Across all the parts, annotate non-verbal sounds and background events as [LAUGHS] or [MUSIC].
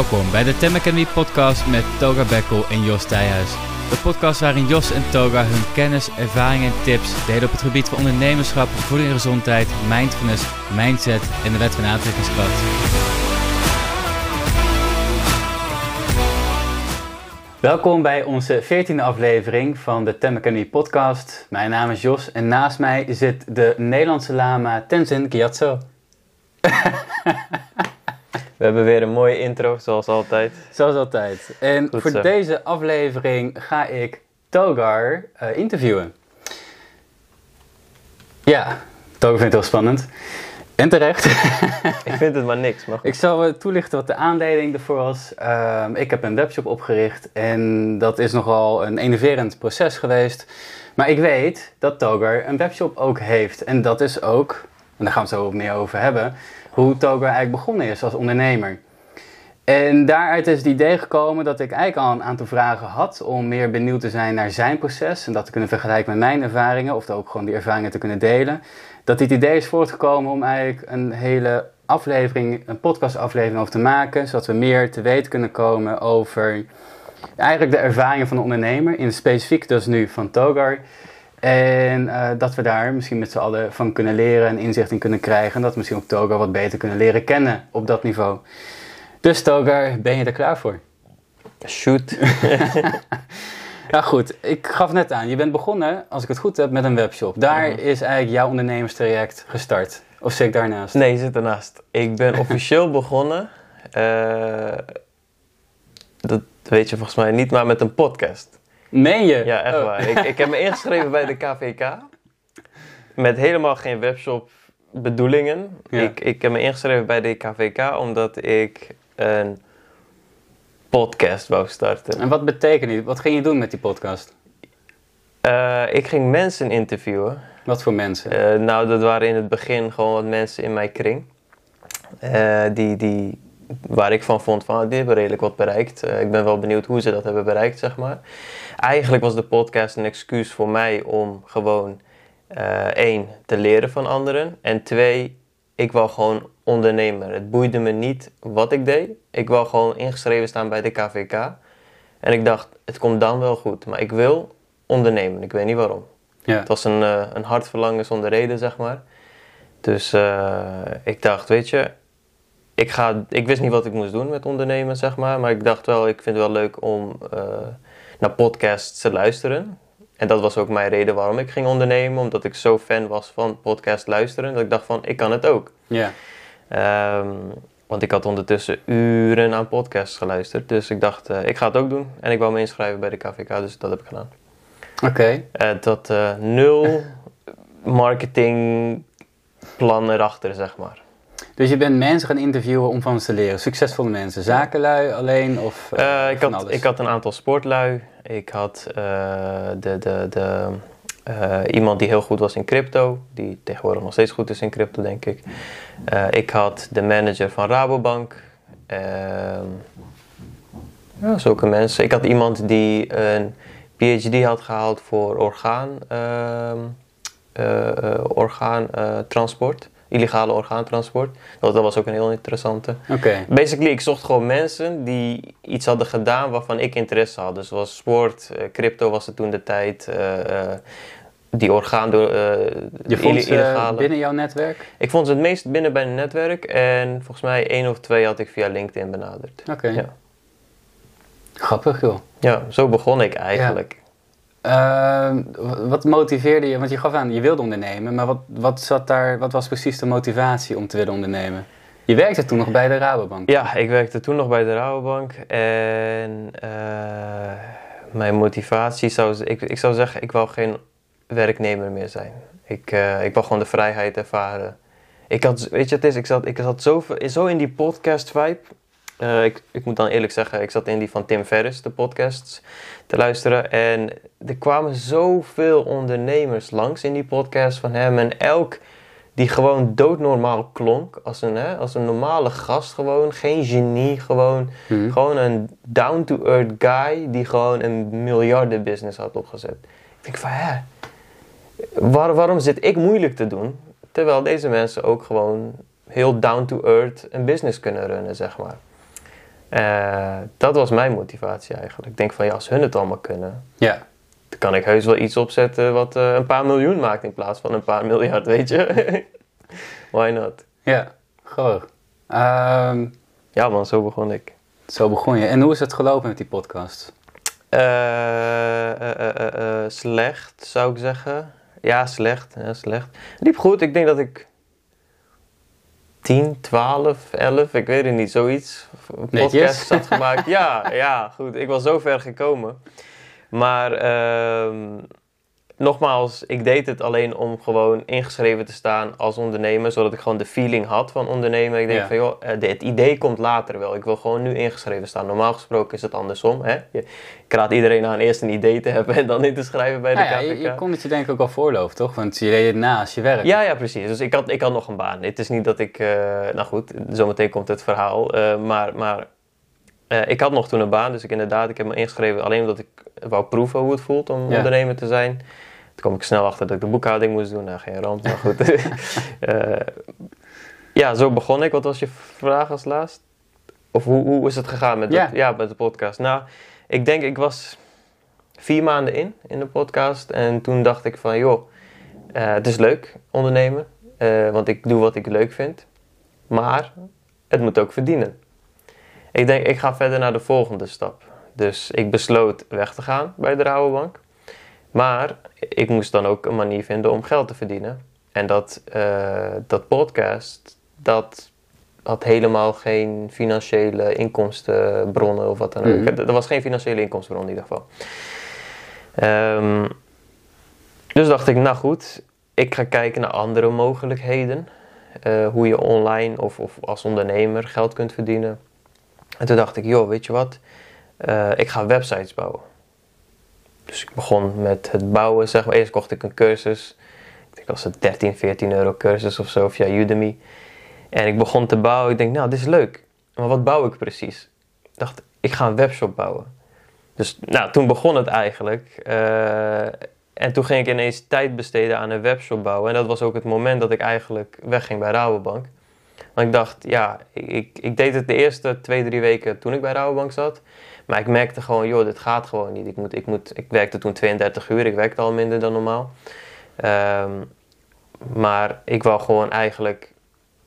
Welkom bij de Tem Academy podcast met Toga Bekkel en Jos Thijhuis. De podcast waarin Jos en Toga hun kennis, ervaringen en tips delen op het gebied van ondernemerschap, voeding en gezondheid, mindfulness, mindset en de wet van aantrekkingskracht. Welkom bij onze 14e aflevering van de Tem podcast. Mijn naam is Jos en naast mij zit de Nederlandse lama Tenzin Gyatso. [LAUGHS] We hebben weer een mooie intro, zoals altijd. Zoals altijd. En Goed voor zo. deze aflevering ga ik Togar eh, interviewen. Ja, Togar vindt het heel spannend. En terecht. [LAUGHS] Ik vind het maar niks, maar goed. ik zal eh, toelichten wat de aanleiding ervoor was. Ehm, ik heb een webshop opgericht en dat is nogal een enerverend proces geweest. Maar ik weet dat Togar een webshop ook heeft. En dat is ook, en daar gaan we het zo meer over hebben, hoe Togar eigenlijk begonnen is als ondernemer. En daaruit is het idee gekomen dat ik eigenlijk al een aantal vragen had om meer benieuwd te zijn naar zijn proces en dat te kunnen vergelijken met mijn ervaringen of ook gewoon die ervaringen te kunnen delen. Dat dit idee is voortgekomen om eigenlijk een hele aflevering, een podcastaflevering over te maken, zodat we meer te weten kunnen komen over eigenlijk de ervaringen van de ondernemer, in specifiek dus nu van Togar. En eh, dat we daar misschien met z'n allen van kunnen leren en inzicht in kunnen krijgen. En dat we misschien ook Togar wat beter kunnen leren kennen op dat niveau. Dus Togar, ben je er klaar voor? Shoot. [LAUGHS] [LAUGHS] Ja goed, ik gaf net aan, je bent begonnen, als ik het goed heb, met een webshop. Daar Mhm. is eigenlijk jouw ondernemerstraject gestart. Of zit ik daarnaast? Nee, je zit ernaast. Ik ben [LAUGHS] officieel begonnen. eh, dat weet je volgens mij niet, maar met een podcast. Meen je? Ja, echt Oh. waar. Ik, ik heb me ingeschreven bij de KVK. Met helemaal geen webshop bedoelingen. Ja. Ik, ik heb me ingeschreven bij de KVK omdat ik een podcast wou starten. En wat betekent die? Wat ging je doen met die podcast? Eh, ik ging mensen interviewen. Wat voor mensen? Eh, nou, dat waren in het begin gewoon wat mensen in mijn kring. Eh, die, die, waar ik van vond van, ah, die hebben redelijk wat bereikt. Eh, ik ben wel benieuwd hoe ze dat hebben bereikt, zeg maar. Eigenlijk was de podcast een excuus voor mij om gewoon, eh, één, te leren van anderen. En twee, ik wou gewoon ondernemen. Het boeide me niet wat ik deed. Ik wou gewoon ingeschreven staan bij de KVK. En ik dacht, het komt dan wel goed. Maar ik wil ondernemen. Ik weet niet waarom. ja. Het was een, eh, een hard verlangen zonder reden, zeg maar. Dus ik dacht, weet je, ik, ga, ik wist niet wat ik moest doen met ondernemen, zeg maar. Maar ik dacht wel, ik vind het wel leuk om eh, naar podcasts te luisteren. En dat was ook mijn reden waarom ik ging ondernemen. Omdat ik zo fan was van podcast luisteren. Dat ik dacht van, ik kan het ook. ja. Ehm, want ik had ondertussen uren aan podcasts geluisterd. Dus ik dacht, eh, ik ga het ook doen. En ik wou me inschrijven bij de KVK, dus dat heb ik gedaan. Oké. Eh, dat eh, nul marketingplan erachter, zeg maar. Dus je bent mensen gaan interviewen om van ze te leren. Succesvolle mensen. Zakenlui alleen of Eh, ik, van had, alles? ik had een aantal sportlui. Ik had eh, de, de, de, iemand die heel goed was in crypto. Die tegenwoordig nog steeds goed is in crypto, denk ik. Ik had de manager van Rabobank. Ehm, ja, zulke mensen. Ik had iemand die een PhD had gehaald voor orgaan, ehm, eh, eh, orgaantransport. Illegale orgaantransport. Dat, dat was ook een heel interessante. Oké. Basically, ik zocht gewoon mensen die iets hadden gedaan waarvan ik interesse had. Dus zoals sport, eh, crypto was het toen de tijd, eh, eh, die orgaan door eh, Je vond ze illegale. binnen jouw netwerk? Ik vond ze het meest binnen bij een netwerk en volgens mij één of twee had ik via LinkedIn benaderd. Oké. Ja. Grappig joh. Ja, zo begon ik eigenlijk. Ehm, wat motiveerde je? Want je gaf aan, je wilde ondernemen, maar wat, wat, zat daar, wat was precies de motivatie om te willen ondernemen? Je werkte toen nog bij de Rabobank. Ja, ik werkte toen nog bij de Rabobank en eh, mijn motivatie zou, ik, ik zou zeggen, ik wou geen werknemer meer zijn. Ik, eh, ik wou gewoon de vrijheid ervaren. Ik had, weet je, het is, ik zat, ik zat zo, in die podcast vibe. Eh, ik, ik moet dan eerlijk zeggen, ik zat in die van Tim Ferriss, de podcasts, te luisteren. En er kwamen zoveel ondernemers langs in die podcast van hem. En elk die gewoon doodnormaal klonk. Als een, hè, als een normale gast gewoon. Geen genie, gewoon. Hm. Gewoon een down-to-earth guy die gewoon een miljardenbusiness had opgezet. Ik denk van, hè, waar, waarom zit ik moeilijk te doen? Terwijl deze mensen ook gewoon heel down-to-earth een business kunnen runnen, zeg maar. Eh, dat was mijn motivatie eigenlijk. Ik denk van ja, als hun het allemaal kunnen, Ja. dan kan ik heus wel iets opzetten wat eh, een paar miljoen maakt in plaats van een paar miljard, weet je. [LAUGHS] Why not? Ja, grappig. Ehm, Ja man, zo begon ik. zo begon je. En hoe is het gelopen met die podcast? Eh, slecht, zou ik zeggen. Ja, slecht. Ja, slecht. Het liep goed. Ik denk dat ik 10, 12, 11, ik weet het niet, zoiets. Netjes. Podcasts had gemaakt. ja, ja, goed. Ik was zo ver gekomen. Maar ehm, nogmaals, ik deed het alleen om gewoon ingeschreven te staan als ondernemer, zodat ik gewoon de feeling had van ondernemen. Ik denk Ja. van joh, eh, dit idee komt later wel. Ik wil gewoon nu ingeschreven staan. Normaal gesproken is het andersom. Hè? Je, ik raad iedereen aan eerst een idee te hebben en dan in te schrijven bij de Nou ja, je, je kon het je denk ik ook al voorloven, toch? Want je deed het naast je werk. Ja, ja, precies. Dus ik had, ik had nog een baan. Het is niet dat ik... eh, nou goed, zometeen komt het verhaal. eh, maar maar eh, ik had nog toen een baan. Dus ik inderdaad, ik heb me ingeschreven alleen omdat ik wou proeven hoe het voelt om Ja. ondernemer te zijn. Toen kwam ik snel achter dat ik de boekhouding moest doen. Nou, geen ramp, maar goed. [LAUGHS] Eh, ja, zo begon ik. Wat was je vraag als laatst? Of hoe, hoe is het gegaan met, Ja. de, ja, met de podcast? Nou, ik denk ik was vier maanden in, in de podcast. En toen dacht ik van, joh, eh, het is leuk ondernemen. eh, want ik doe wat ik leuk vind. Maar het moet ook verdienen. Ik denk, ik ga verder naar de volgende stap. Dus ik besloot weg te gaan bij de Rabobank. Maar ik moest dan ook een manier vinden om geld te verdienen. En dat, eh, dat podcast, dat had helemaal geen financiële inkomstenbronnen of wat dan ook. Mhm. Er was geen financiële inkomstenbron in ieder geval. Ehm, dus dacht ik, nou goed, ik ga kijken naar andere mogelijkheden. Eh, hoe je online of, of als ondernemer geld kunt verdienen. En toen dacht ik, joh, weet je wat? Eh, ik ga websites bouwen. Dus ik begon met het bouwen, zeg maar. Eerst kocht ik een cursus. Ik denk dat was het 13, 14 euro cursus of zo via Udemy. En ik begon te bouwen. Ik denk, nou, dit is leuk. Maar wat bouw ik precies? Ik dacht, ik ga een webshop bouwen. Dus nou, toen begon het eigenlijk. Eh, en toen ging ik ineens tijd besteden aan een webshop bouwen. En dat was ook het moment dat ik eigenlijk wegging bij Rabobank. Want ik dacht, ja, ik, ik deed het de eerste twee, drie weken toen ik bij Rabobank zat. Maar ik merkte gewoon, joh, dit gaat gewoon niet. Ik, moet, ik, moet, ik werkte toen 32 uur, ik werkte al minder dan normaal. Ehm, maar ik wou gewoon eigenlijk,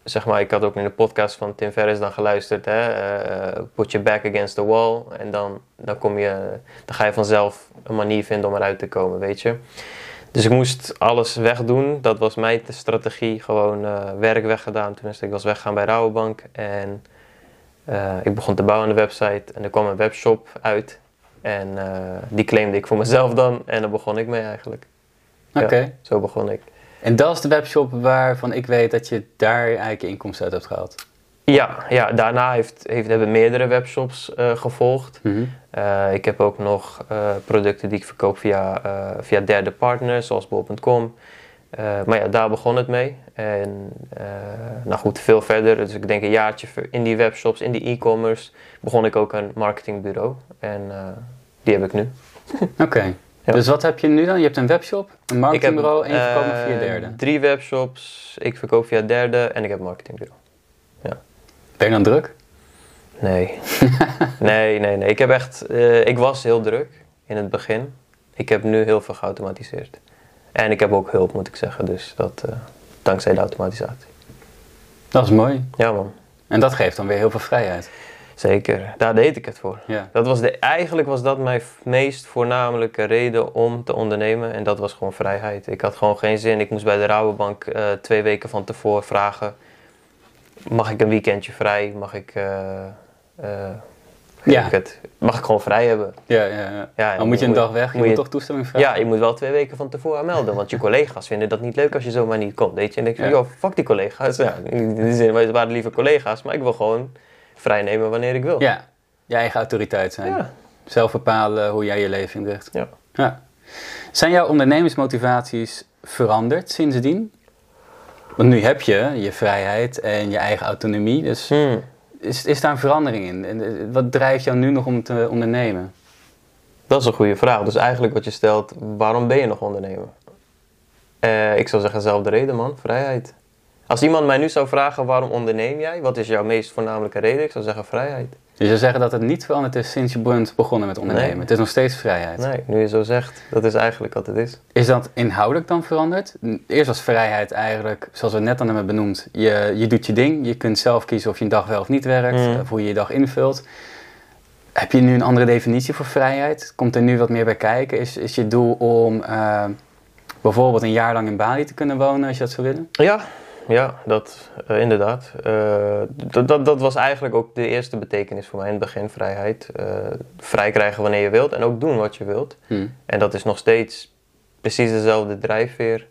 zeg maar, ik had ook in de podcast van Tim Ferriss dan geluisterd, hè, eh, put your back against the wall. En dan, dan, kom je, dan ga je vanzelf een manier vinden om eruit te komen, weet je. Dus ik moest alles wegdoen. Dat was mijn strategie. Gewoon eh, werk weggedaan. Toen ik was weggaan bij Rabobank. En eh, ik begon te bouwen aan de website. En er kwam een webshop uit. En eh, die claimde ik voor mezelf dan. En daar begon ik mee eigenlijk. Oké. Ja, zo begon ik. En dat is de webshop waarvan ik weet dat je daar eigenlijk inkomsten uit hebt gehaald. Ja, ja daarna heeft, heeft, hebben meerdere webshops eh, gevolgd. Mhm. Ik heb ook nog producten die ik verkoop via, via derde partners, zoals bol.com. Eh, maar ja, daar begon het mee. En eh, nou goed, veel verder. Dus ik denk een jaartje in die webshops, in die e-commerce, begon ik ook een marketingbureau. En eh, die heb ik nu. [LAUGHS] Oké. Ja. Dus wat heb je nu dan? Je hebt een webshop, een marketingbureau en je verkoopt via derde. Drie webshops, ik verkoop via derde en ik heb een marketingbureau. Ben je dan druk? Nee. [LAUGHS] nee, nee, nee. Ik heb echt, ik was heel druk in het begin. Ik heb nu heel veel geautomatiseerd. En ik heb ook hulp, moet ik zeggen. Dus dat eh, dankzij de automatisatie. Dat is mooi. Ja, man. En dat geeft dan weer heel veel vrijheid. Zeker. Daar deed ik het voor. Ja. Dat was de, eigenlijk was dat mijn meest voornamelijke reden om te ondernemen. En dat was gewoon vrijheid. Ik had gewoon geen zin. Ik moest bij de Rabobank eh, twee weken van tevoren vragen... Mag ik een weekendje vrij? Mag ik... eh, Ja. ik het, mag ik gewoon vrij hebben? Ja, ja, ja. Ja, Dan moet je een dag weg, je moet, je- toch toestemming vragen. Ja, je moet wel twee weken van tevoren melden. Want je [LAUGHS] collega's vinden dat niet leuk als je zomaar niet komt. Weet je? En ik van, Ja. joh, fuck die collega's. Ja, in die zin, het waren lieve collega's. Maar ik wil gewoon vrij nemen wanneer ik wil. Ja, je eigen autoriteit zijn. Ja. Zelf bepalen hoe jij je leven inricht. Ja. Ja. Zijn jouw ondernemersmotivaties veranderd sindsdien? Want nu heb je je vrijheid en je eigen autonomie. Dus Hmm. Is, is daar een verandering in? En eh, wat drijft jou nu nog om te ondernemen? Dat is een goede vraag. Dus eigenlijk wat je stelt, waarom ben je nog ondernemer? Eh, ik zou zeggen, dezelfde reden man, vrijheid. Als iemand mij nu zou vragen, waarom onderneem jij? Wat is jouw meest voornamelijke reden? Ik zou zeggen, vrijheid. Dus je zegt dat het niet veranderd is sinds je bent begonnen met ondernemen. Nee. Het is nog steeds vrijheid. Nee, nu je zo zegt, dat is eigenlijk wat het is. Is dat inhoudelijk dan veranderd? Eerst was vrijheid eigenlijk, zoals we net al hebben benoemd, je, je doet je ding. Je kunt zelf kiezen of je een dag wel of niet werkt, Mm. of hoe je je dag invult. Heb je nu een andere definitie voor vrijheid? Komt er nu wat meer bij kijken? Is, is je doel om eh, bijvoorbeeld een jaar lang in Bali te kunnen wonen als je dat zou willen? Ja, ja dat eh, inderdaad. Eh, dat, dat, dat was eigenlijk ook de eerste betekenis voor mij in het begin, vrijheid. Eh, vrij krijgen wanneer je wilt en ook doen wat je wilt. Hm. En dat is nog steeds precies dezelfde drijfveer.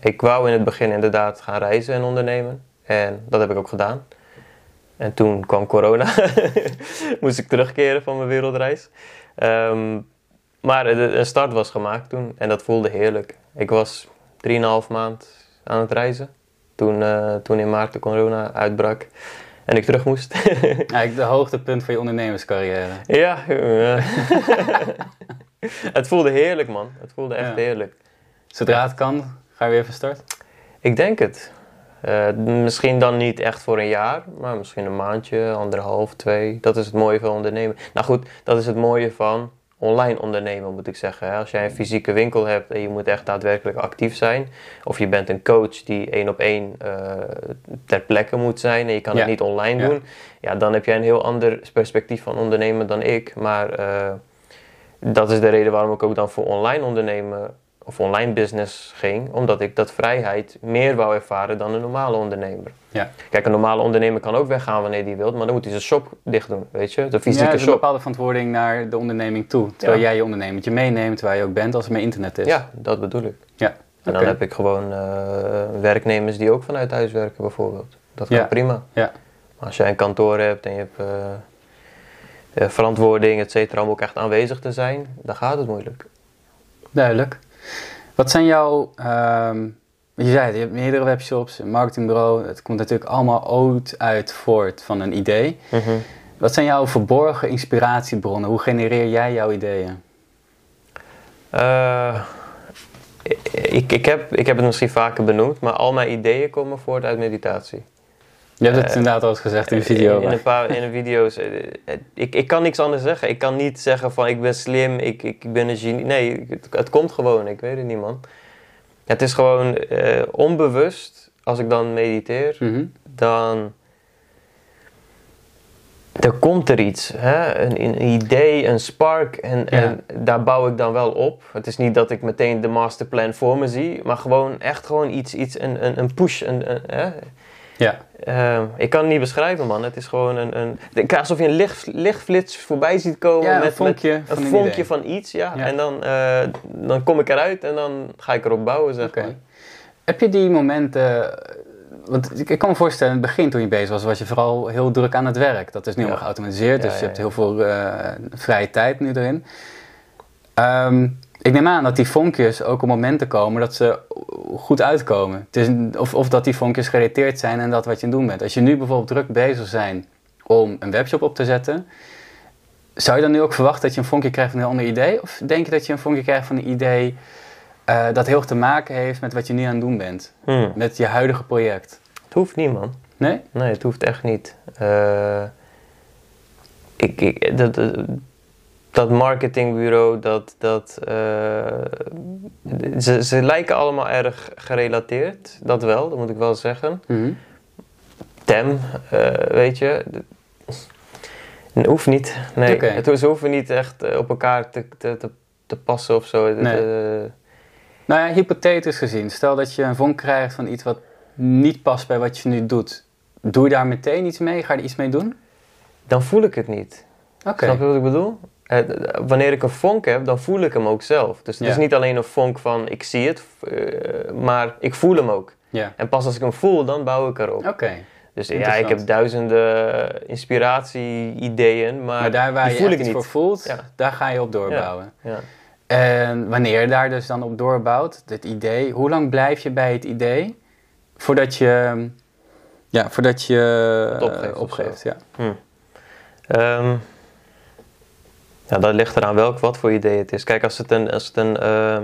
Ik wou in het begin inderdaad gaan reizen en ondernemen. En dat heb ik ook gedaan. En toen kwam corona. [LAUGHS] Moest ik terugkeren van mijn wereldreis. Ehm, maar een start was gemaakt toen. En dat voelde heerlijk. Ik was 3,5 maand aan het reizen. Toen, eh, toen in maart de corona uitbrak. En ik terug moest. [LAUGHS] Eigenlijk de hoogtepunt van je ondernemerscarrière. Ja, [LAUGHS] het voelde heerlijk, man. Het voelde echt Ja. heerlijk. Zodra het kan, ga je weer van start? Ik denk het. Eh, misschien dan niet echt voor een jaar, maar misschien een maandje, anderhalf, twee. Dat is het mooie van ondernemen. Nou goed, dat is het mooie van online ondernemen, moet ik zeggen. Als jij een fysieke winkel hebt en je moet echt daadwerkelijk actief zijn, of je bent een coach die één op één eh, ter plekke moet zijn en je kan Ja. het niet online Ja. doen, ja, dan heb jij een heel ander perspectief van ondernemen dan ik. Maar eh, dat is de reden waarom ik ook dan voor online ondernemen of online business ging, omdat ik dat vrijheid meer wou ervaren dan een normale ondernemer. Ja. Kijk, een normale ondernemer kan ook weggaan wanneer hij wil, maar dan moet hij zijn shop dicht doen, weet je? De Ja, fysieke er is een shop. bepaalde verantwoording naar de onderneming toe. Terwijl Ja. jij je ondernemertje meeneemt waar je ook bent als het met internet is. Ja, dat bedoel ik. Ja, En dan heb ik gewoon eh, werknemers die ook vanuit huis werken, bijvoorbeeld. Dat kan Ja. prima. Ja. Maar als jij een kantoor hebt en je hebt eh, eh, verantwoording, et cetera, om ook echt aanwezig te zijn, dan gaat het moeilijk. Duidelijk. Wat zijn jouw, ehm, je zei het, je hebt meerdere webshops, een marketingbureau. Het komt natuurlijk allemaal ooit uit voort van een idee. Mhm. Wat zijn jouw verborgen inspiratiebronnen? Hoe genereer jij jouw ideeën? Eh, ik, ik, heb, ik heb het misschien vaker benoemd, maar al mijn ideeën komen voort uit meditatie. Je hebt het Eh, inderdaad al eens gezegd in de video. In, een paar in de video's. eh, eh, Ik, ik kan niks anders zeggen. Ik kan niet zeggen van ik ben slim, ik, ik ben een genie. Nee, het, het komt gewoon. Ik weet het niet, man. Het is gewoon eh, onbewust, als ik dan mediteer, Mhm. dan. Er komt er iets, hè? Een, een idee, een spark en, en daar bouw ik dan wel op. Het is niet dat ik meteen de masterplan voor me zie, maar gewoon echt gewoon iets, iets een, een, een push. Een, een, hè? Ja, Eh, ik kan het niet beschrijven, man. Het is gewoon een. een alsof je een licht, lichtflits voorbij ziet komen. ja een met, vonkje met van een vonkje van iets, ja. Ja. En dan, eh, dan kom ik eruit en dan ga ik erop bouwen, zeg maar. Heb je die momenten... Want ik, kan me voorstellen, in het begin toen je bezig was, was je vooral heel druk aan het werk. Dat is nu Ja. al geautomatiseerd, dus je hebt heel veel eh, vrije tijd nu erin. Ehm, ik neem aan dat die vonkjes ook op momenten komen dat ze goed uitkomen. Het is, of, of dat die vonkjes gerelateerd zijn aan dat wat je aan het doen bent. Als je nu bijvoorbeeld druk bezig bent om een webshop op te zetten, zou je dan nu ook verwachten dat je een vonkje krijgt van een ander idee? Of denk je dat je een vonkje krijgt van een idee eh, dat heel erg te maken heeft met wat je nu aan het doen bent? Hmm. Met je huidige project? Het hoeft niet, man. Nee? Nee, het hoeft echt niet. Eh, ik, ik, dat, dat- dat marketingbureau, dat, dat, eh, ze, ze lijken allemaal erg gerelateerd. Dat wel, dat moet ik wel zeggen. Mhm. Tem, eh, weet je. Het hoeft niet. Nee, het, ze hoeven niet echt eh, op elkaar te, te, te, passen of zo. Nee. Nou ja, hypothetisch gezien. Stel dat je een vonk krijgt van iets wat niet past bij wat je nu doet. Doe je daar meteen iets mee? Ga je er iets mee doen? dan voel ik het niet. Oké. Snap je wat ik bedoel? Eh, wanneer ik een vonk heb, dan voel ik hem ook zelf. Dus het Ja. is niet alleen een vonk van ik zie het, eh, maar ik voel hem ook. Ja. En pas als ik hem voel, dan bouw ik erop. Oké. Dus ja, ik heb duizenden inspiratie-ideeën, maar, Maar daar waar die je voel ik niet. voor voelt, Ja. daar ga je op doorbouwen. Ja. En wanneer je daar dus dan op doorbouwt, het idee, hoe lang blijf je bij het idee voordat je, ja, voordat je Het opgeeft eh, opgeeft ja. Ehm, ja, dat ligt eraan welk wat voor idee het is. Kijk, als het een, als het een, eh,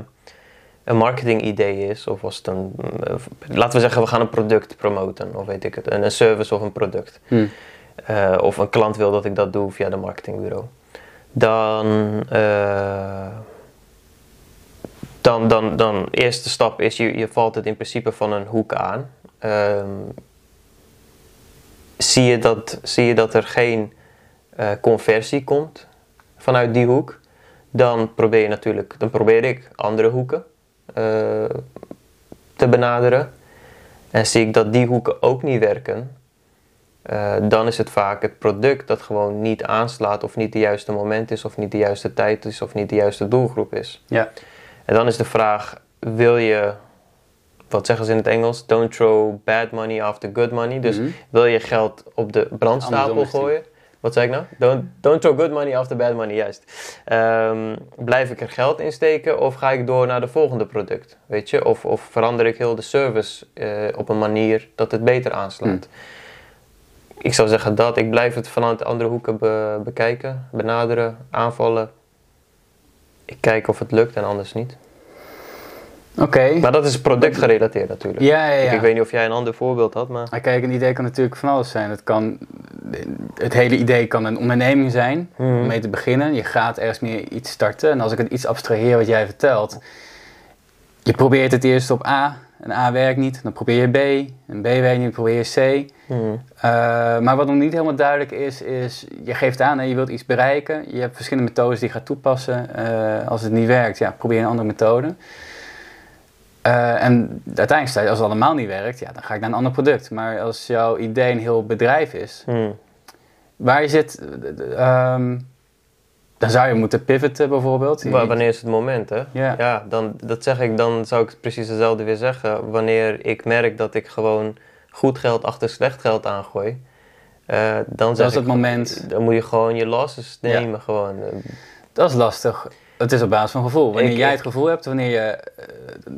een marketing idee is, of als het een, eh, laten we zeggen, we gaan een product promoten, of weet ik het, een, een service of een product. Hm. eh, of een klant wil dat ik dat doe via de marketingbureau, dan, dan, dan, dan eerste stap is, je, je valt het in principe van een hoek aan. Um, zie, je dat, zie je dat er geen conversie komt vanuit die hoek, dan probeer je natuurlijk, dan probeer ik andere hoeken te benaderen. En zie ik dat die hoeken ook niet werken, uh, dan is het vaak het product dat gewoon niet aanslaat of niet de juiste moment is of niet de juiste tijd is of niet de juiste doelgroep is. Ja. En dan is de vraag, wil je, wat zeggen ze in het Engels, don't throw bad money after good money. Dus Mhm. wil je geld op de brandstapel gooien? Wat zei ik nou? Don't, don't throw good money after bad money, juist. Ehm, blijf ik er geld in steken of ga ik door naar de volgende product? Weet je? Of, of verander ik heel de service eh, op een manier dat het beter aanslaat? Ik zou zeggen dat. Ik blijf het vanuit andere hoeken be- bekijken, benaderen, aanvallen. Ik kijk of het lukt en anders niet. Oké. Maar dat is productgerelateerd natuurlijk. Ja, ja, ja. Ik, weet niet of jij een ander voorbeeld had, maar... Kijk, een idee kan natuurlijk van alles zijn. Het, kan, het hele idee kan een onderneming zijn Mhm. om mee te beginnen. Je gaat ergens meer iets starten. En als ik het iets abstraheer wat jij vertelt. Je probeert het eerst op A. En A werkt niet. Dan probeer je B. En B werkt niet. Dan probeer je C. Mhm. Uh, maar wat nog niet helemaal duidelijk is, is je geeft aan en je wilt iets bereiken. Je hebt verschillende methodes die je gaat toepassen. Uh, als het niet werkt, ja, probeer een andere methode. Uh, en uiteindelijk als het allemaal niet werkt, ja, dan ga ik naar een ander product. Maar als jouw idee een heel bedrijf is, Mhm. waar je zit, um, dan zou je moeten pivoten bijvoorbeeld. Wa- Wanneer is het moment, hè? Ja. ja dan, dat zeg ik, dan zou ik precies hetzelfde weer zeggen. Wanneer ik merk dat ik gewoon goed geld achter slecht geld aangooi. Uh, dan dat is het ik, moment. Dan moet je gewoon je losses nemen. Ja. Gewoon. Dat is lastig. Het is op basis van gevoel. Wanneer Ik- jij het gevoel hebt, wanneer je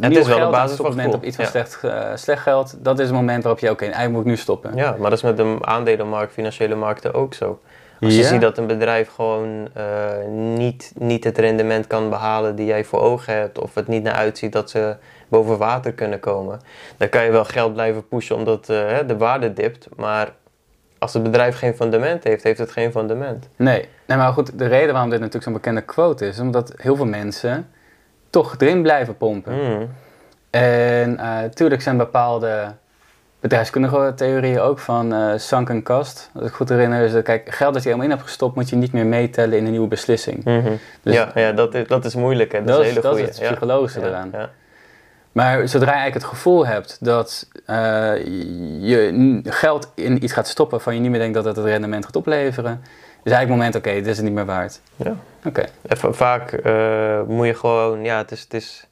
uh, is wel op basis van het moment op iets van ja. slecht, uh, slecht geld, dat is het moment waarop je, oké, okay, eigenlijk moet ik nu stoppen. Ja, maar dat is met de aandelenmarkt, financiële markten ook zo. Als je Ja. ziet dat een bedrijf gewoon uh, niet, niet het rendement kan behalen die jij voor ogen hebt, of het niet naar uitziet dat ze boven water kunnen komen, dan kan je wel geld blijven pushen omdat uh, de waarde dipt. Maar als het bedrijf geen fundament heeft, heeft het geen fundament. Nee. nee, maar goed, de reden waarom dit natuurlijk zo'n bekende quote is, omdat heel veel mensen toch erin blijven pompen. Mm. En natuurlijk zijn bepaalde bedrijfskundige theorieën ook van uh, sunken cost. Als ik goed herinner is dat, kijk, geld dat je helemaal in hebt gestopt, moet je niet meer meetellen in een nieuwe beslissing. Mm -hmm. Dus ja, ja dat, is, dat is moeilijk. Hè? Dat, dat, is, een hele dat goeie. is het psychologische ja. eraan. Ja. Maar zodra je eigenlijk het gevoel hebt dat uh, je geld in iets gaat stoppen waarvan je niet meer denkt dat het het rendement gaat opleveren, is eigenlijk het moment, oké, okay, dit is het niet meer waard. Ja. Oké. Okay. Vaak uh, moet je gewoon, ja, het is, het is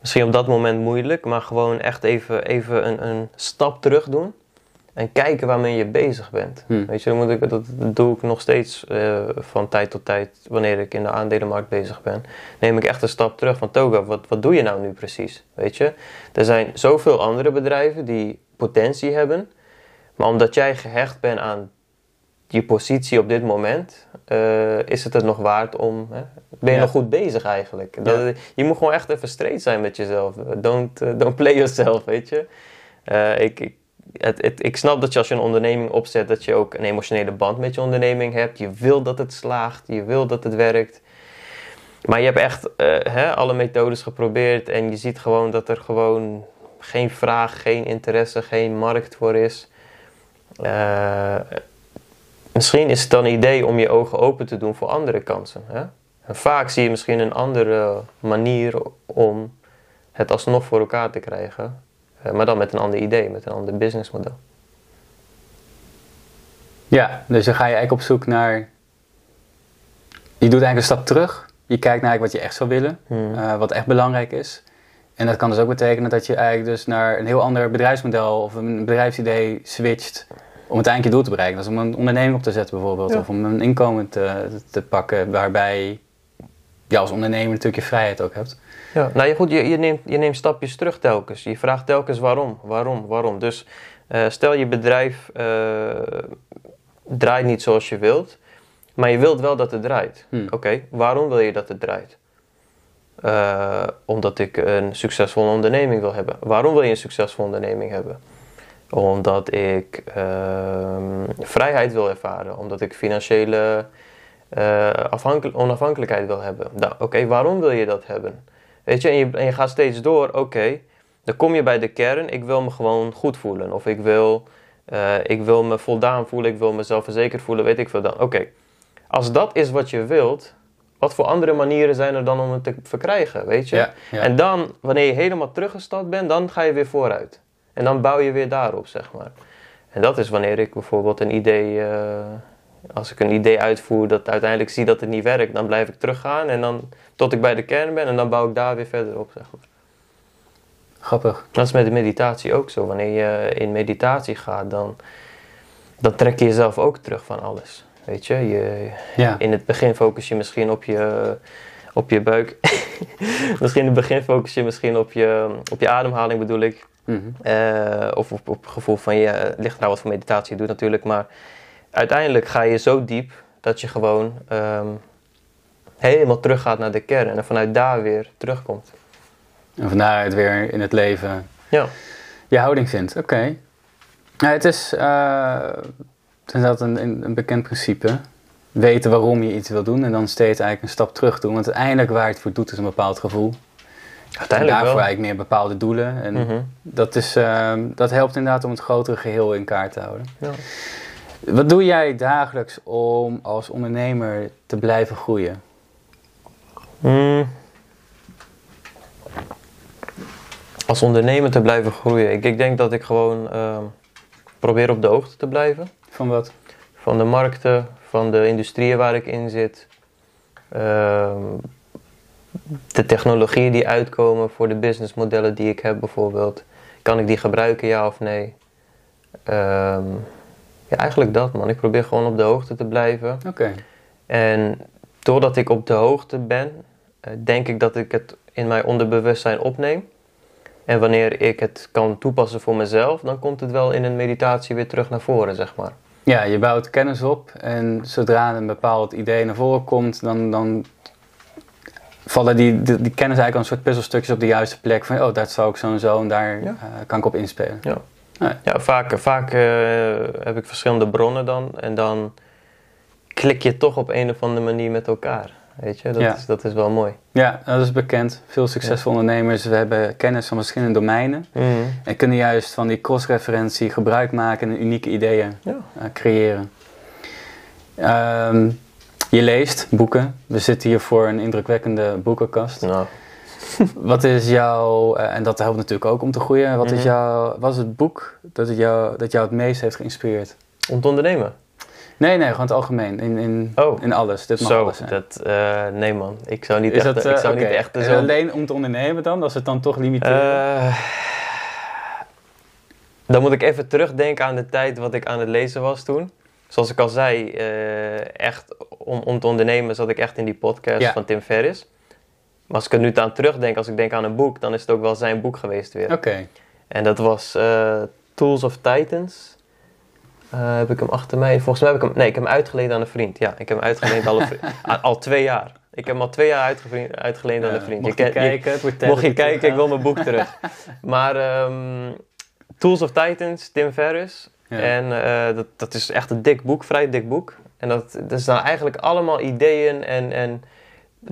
misschien op dat moment moeilijk, maar gewoon echt even, even een, een stap terug doen. En kijken waarmee je bezig bent. Hmm. Weet je, dan moet ik, dat doe ik nog steeds uh, van tijd tot tijd wanneer ik in de aandelenmarkt bezig ben. Neem ik echt een stap terug van Toga, wat, wat doe je nou nu precies? Weet je, er zijn zoveel andere bedrijven die potentie hebben. Maar omdat jij gehecht bent aan je positie op dit moment, uh, is het het nog waard om. Hè? Ben je Ja. nog goed bezig eigenlijk? Ja. Dat, je moet gewoon echt even straight zijn met jezelf. Don't, uh, don't play yourself, weet je. Uh, ik, ik, ik snap dat je als je een onderneming opzet, dat je ook een emotionele band met je onderneming hebt. Je wil dat het slaagt, je wil dat het werkt. Maar je hebt echt hè, alle methodes geprobeerd en je ziet gewoon dat er gewoon geen vraag, geen interesse, geen markt voor is. Uh, misschien is het dan een idee om je ogen open te doen voor andere kansen. Hè? En vaak zie je misschien een andere manier om het alsnog voor elkaar te krijgen. Uh, maar dan met een ander idee, met een ander businessmodel. Ja, dus dan ga je eigenlijk op zoek naar. Je doet eigenlijk een stap terug. Je kijkt naar wat je echt zou willen, Hmm. uh, wat echt belangrijk is. En dat kan dus ook betekenen dat je eigenlijk dus naar een heel ander bedrijfsmodel of een bedrijfsidee switcht om uiteindelijk je doel te bereiken. Dat is om een onderneming op te zetten bijvoorbeeld, Ja. of om een inkomen te, te pakken waarbij je als ondernemer natuurlijk je vrijheid ook hebt. Ja, nou ja, goed, je, je, neemt, je neemt stapjes terug telkens. Je vraagt telkens waarom, waarom, waarom. Dus uh, stel je bedrijf uh, draait niet zoals je wilt, maar je wilt wel dat het draait. Hmm. Oké, okay, waarom wil je dat het draait? Uh, omdat ik een succesvolle onderneming wil hebben. Waarom wil je een succesvolle onderneming hebben? Omdat ik ehm, vrijheid wil ervaren. Omdat ik financiële eh, afhankelijk, onafhankelijkheid wil hebben. Nou, oké, waarom wil je dat hebben? Weet je, en je, en je gaat steeds door. Oké, dan kom je bij de kern. Ik wil me gewoon goed voelen. Of ik wil, eh, ik wil me voldaan voelen. Ik wil mezelf verzekerd voelen. Weet ik veel dan. Oké, als dat is wat je wilt... Wat voor andere manieren zijn er dan om het te verkrijgen, weet je? Ja, ja. En dan, wanneer je helemaal teruggestapt bent, dan ga je weer vooruit. En dan bouw je weer daarop, zeg maar. En dat is wanneer ik bijvoorbeeld een idee, eh, als ik een idee uitvoer dat uiteindelijk zie dat het niet werkt, dan blijf ik teruggaan en dan tot ik bij de kern ben en dan bouw ik daar weer verder op, zeg maar. Grappig. Dat is met de meditatie ook zo. Wanneer je in meditatie gaat, dan, dan trek je jezelf ook terug van alles. Weet je, je Ja. in het begin focus je misschien op je, op je buik. [LAUGHS] misschien in het begin focus je misschien op je, op je ademhaling bedoel ik. Mhm. Eh, of op, op het gevoel van je, ligt eraan wat voor meditatie je doet natuurlijk. Maar uiteindelijk ga je zo diep dat je gewoon ehm, helemaal teruggaat naar de kern. En vanuit daar weer terugkomt. En vandaar het weer in het leven Ja, je houding vindt. Oké. Nou, het is, het is inderdaad een, een, bekend principe. Weten waarom je iets wil doen en dan steeds eigenlijk een stap terug doen. Want uiteindelijk waar je het voor doet is een bepaald gevoel. En uiteindelijk daarvoor wel. eigenlijk meer bepaalde doelen. En Mhm. dat, is, eh, dat helpt inderdaad om het grotere geheel in kaart te houden. Ja. Wat doe jij dagelijks om als ondernemer te blijven groeien? Mm. Als ondernemer te blijven groeien. Ik, ik denk dat ik gewoon ehm, probeer op de hoogte te blijven. Van wat? Van de markten, van de industrieën waar ik in zit. Ehm, de technologieën die uitkomen voor de businessmodellen die ik heb bijvoorbeeld. Kan ik die gebruiken, ja of nee? Ehm, ja, eigenlijk dat man. Ik probeer gewoon op de hoogte te blijven. Oké. En doordat ik op de hoogte ben, eh, denk ik dat ik het in mijn onderbewustzijn opneem. En wanneer ik het kan toepassen voor mezelf, dan komt het wel in een meditatie weer terug naar voren, zeg maar. Ja, je bouwt kennis op en zodra een bepaald idee naar voren komt, dan, dan vallen die, die, die kennis eigenlijk als een soort puzzelstukjes op de juiste plek. Van, oh, dat zou ik zo en zo en daar Ja. eh, kan ik op inspelen. Ja, Nee. ja vaak, vaak eh, heb ik verschillende bronnen dan. En dan klik je toch op een of andere manier met elkaar. Weet je, dat, Ja. is, dat is wel mooi. Ja, dat is bekend. Veel succesvolle ondernemers we hebben kennis van verschillende domeinen Mhm. en kunnen juist van die cross-referentie gebruik maken en unieke ideeën Ja. eh, creëren. Ehm, je leest boeken. We zitten hier voor een indrukwekkende boekenkast. Nou, [LAUGHS] Wat is jouw, eh, en dat helpt natuurlijk ook om te groeien, wat, is Mhm. jouw, wat is het boek dat, het jou, dat jou het meest heeft geïnspireerd? om te ondernemen. Nee, nee, gewoon het algemeen, in, in, Oh. in alles. Dit mag Zo, alles zijn. dat, eh, nee man. Ik zou niet is echt, dat, ik eh, zou niet echt zo... alleen om te ondernemen dan, als het dan toch limiteert? Dan moet ik even terugdenken aan de tijd wat ik aan het lezen was toen. Zoals ik al zei, echt om, om te ondernemen zat ik echt in die podcast Ja. van Tim Ferriss. Maar als ik er nu aan terugdenk, als ik denk aan een boek, dan is het ook wel zijn boek geweest weer. Oké, En dat was eh, Tools of Titans. Eh, heb ik hem achter mij? Volgens mij heb ik hem... Nee, ik heb hem uitgeleend aan een vriend. Ja, ik heb hem uitgeleend al, [LAUGHS] al, twee jaar. Ik heb hem al twee jaar uitgeleend aan een vriend. mocht Je je ken- je- kijken, het Mocht je kijken, ik wil mijn boek terug. [LAUGHS] Maar ehm, Tools of Titans, Tim Ferriss. Ja. En eh, dat, dat is echt een dik boek, vrij dik boek. En dat, dat zijn eigenlijk allemaal ideeën en, en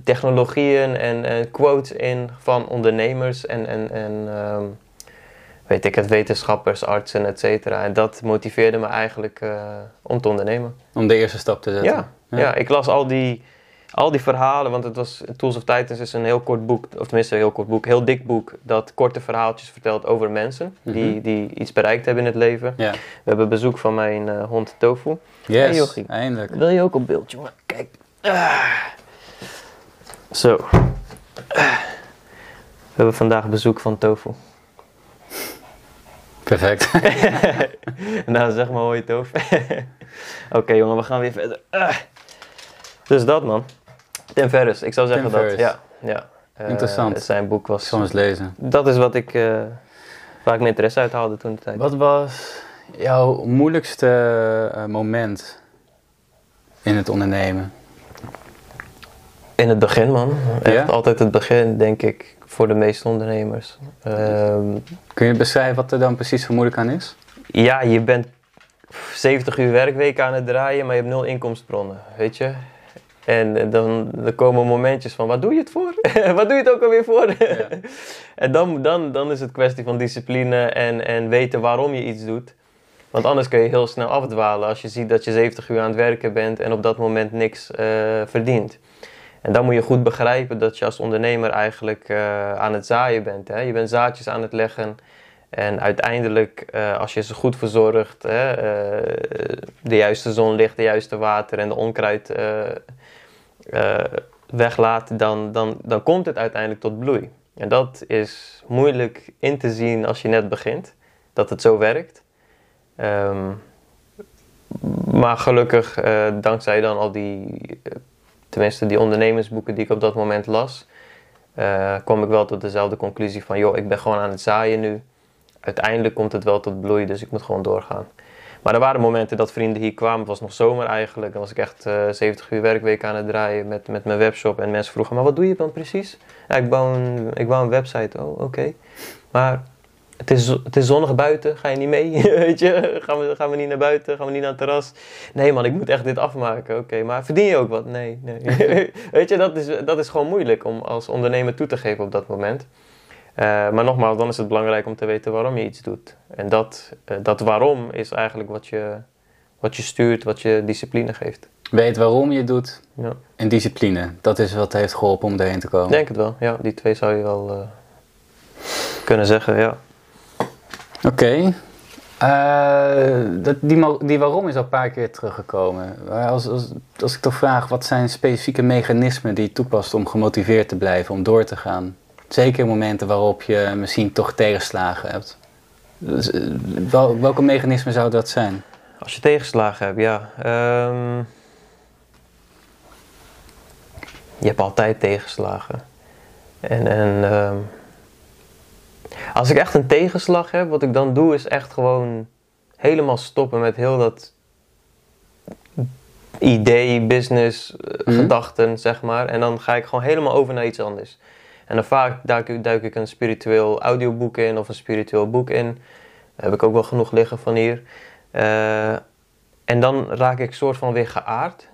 technologieën en, en quotes in van ondernemers en, en, en ehm, weet ik het, wetenschappers, artsen, et cetera. En dat motiveerde me eigenlijk eh, om te ondernemen. Om de eerste stap te zetten. Ja, ja. ik las al die, al die verhalen, want het was Tools of Titans is een heel kort boek, of tenminste een heel kort boek, heel dik boek, dat korte verhaaltjes vertelt over mensen die, Mhm. die iets bereikt hebben in het leven. Ja. We hebben bezoek van mijn eh, hond Tofu. Yes, Hey, eindelijk. Wil je ook op beeld, jongen? Kijk. Ah. Zo. We hebben vandaag bezoek van Tofu. Perfect. [LAUGHS] nou, zeg maar hoi Tofu. [LAUGHS] Oké jongen, we gaan weer verder. Ah. Dus dat man. Tim Ferriss, ik zou zeggen Tim dat. Ja, ja. Eh, Interessant. zijn boek Ik was... zal eens lezen. Dat is wat ik... eh waar ik mijn interesse uit haalde toen de tijd. Wat was jouw moeilijkste eh, moment in het ondernemen? In het begin man. Echt altijd het begin denk ik voor de meeste ondernemers. Ehm, Kun je beschrijven wat er dan precies moeilijk aan is? ja, je bent 70 uur werkweek aan het draaien, maar je hebt nul inkomstenbronnen, weet je. En eh, dan komen momentjes van, wat doe je het voor? [LAUGHS] wat doe je het ook alweer voor? [LAUGHS] en dan, dan, dan is het kwestie van discipline en, en weten waarom je iets doet. Want anders kun je heel snel afdwalen als je ziet dat je 70 uur aan het werken bent en op dat moment niks uh, verdient. En dan moet je goed begrijpen dat je als ondernemer eigenlijk uh, aan het zaaien bent. Hè? Je bent zaadjes aan het leggen. En uiteindelijk, uh, als je ze goed verzorgt, hè, de juiste zonlicht, de juiste water en de onkruid weglaat, dan, dan, dan komt het uiteindelijk tot bloei. En dat is moeilijk in te zien als je net begint, dat het zo werkt. Um, maar gelukkig, dankzij dan al die, tenminste die ondernemersboeken die ik op dat moment las, uh, kwam ik wel tot dezelfde conclusie van, joh, ik ben gewoon aan het zaaien nu. Uiteindelijk komt het wel tot bloei, dus ik moet gewoon doorgaan. Maar er waren momenten dat vrienden hier kwamen, het was nog zomer eigenlijk. Dan was ik echt 70 uur werkweek aan het draaien met, met mijn webshop. En mensen vroegen, maar wat doe je dan precies? Ja, ik, bouw een, ik bouw een website. Oh, oké. Maar het is, het is zonnig buiten, ga je niet mee? [LAUGHS] Weet je, gaan we, gaan we niet naar buiten, gaan we niet naar het terras? Nee man, ik moet echt dit afmaken. Oké, maar verdien je ook wat? Nee, nee. [LAUGHS] Weet je, dat is, dat is gewoon moeilijk om als ondernemer toe te geven op dat moment. Uh, maar nogmaals, dan is het belangrijk om te weten waarom je iets doet. En dat, uh, dat waarom is eigenlijk wat je, wat je stuurt, wat je discipline geeft. Weet waarom je het doet ja. en discipline. Dat is wat heeft geholpen om erheen te komen. Denk het wel, ja. Die twee zou je wel uh, kunnen zeggen, ja. Oké. Uh, die, die waarom is al een paar keer teruggekomen. Als, als, als ik toch vraag, wat zijn specifieke mechanismen die je toepast om gemotiveerd te blijven, om door te gaan? Zeker momenten waarop je misschien toch tegenslagen hebt. Dus, wel, welke mechanismen zou dat zijn? Als je tegenslagen hebt, ja. Um, je hebt altijd tegenslagen. En, en um, als ik echt een tegenslag heb, wat ik dan doe is echt gewoon helemaal stoppen met heel dat idee, business, mm. gedachten, zeg maar. En dan ga ik gewoon helemaal over naar iets anders. En dan vaak duik, duik ik een spiritueel audioboek in of een spiritueel boek in. Daar heb ik ook wel genoeg liggen van hier. Uh, en dan raak ik soort van weer geaard.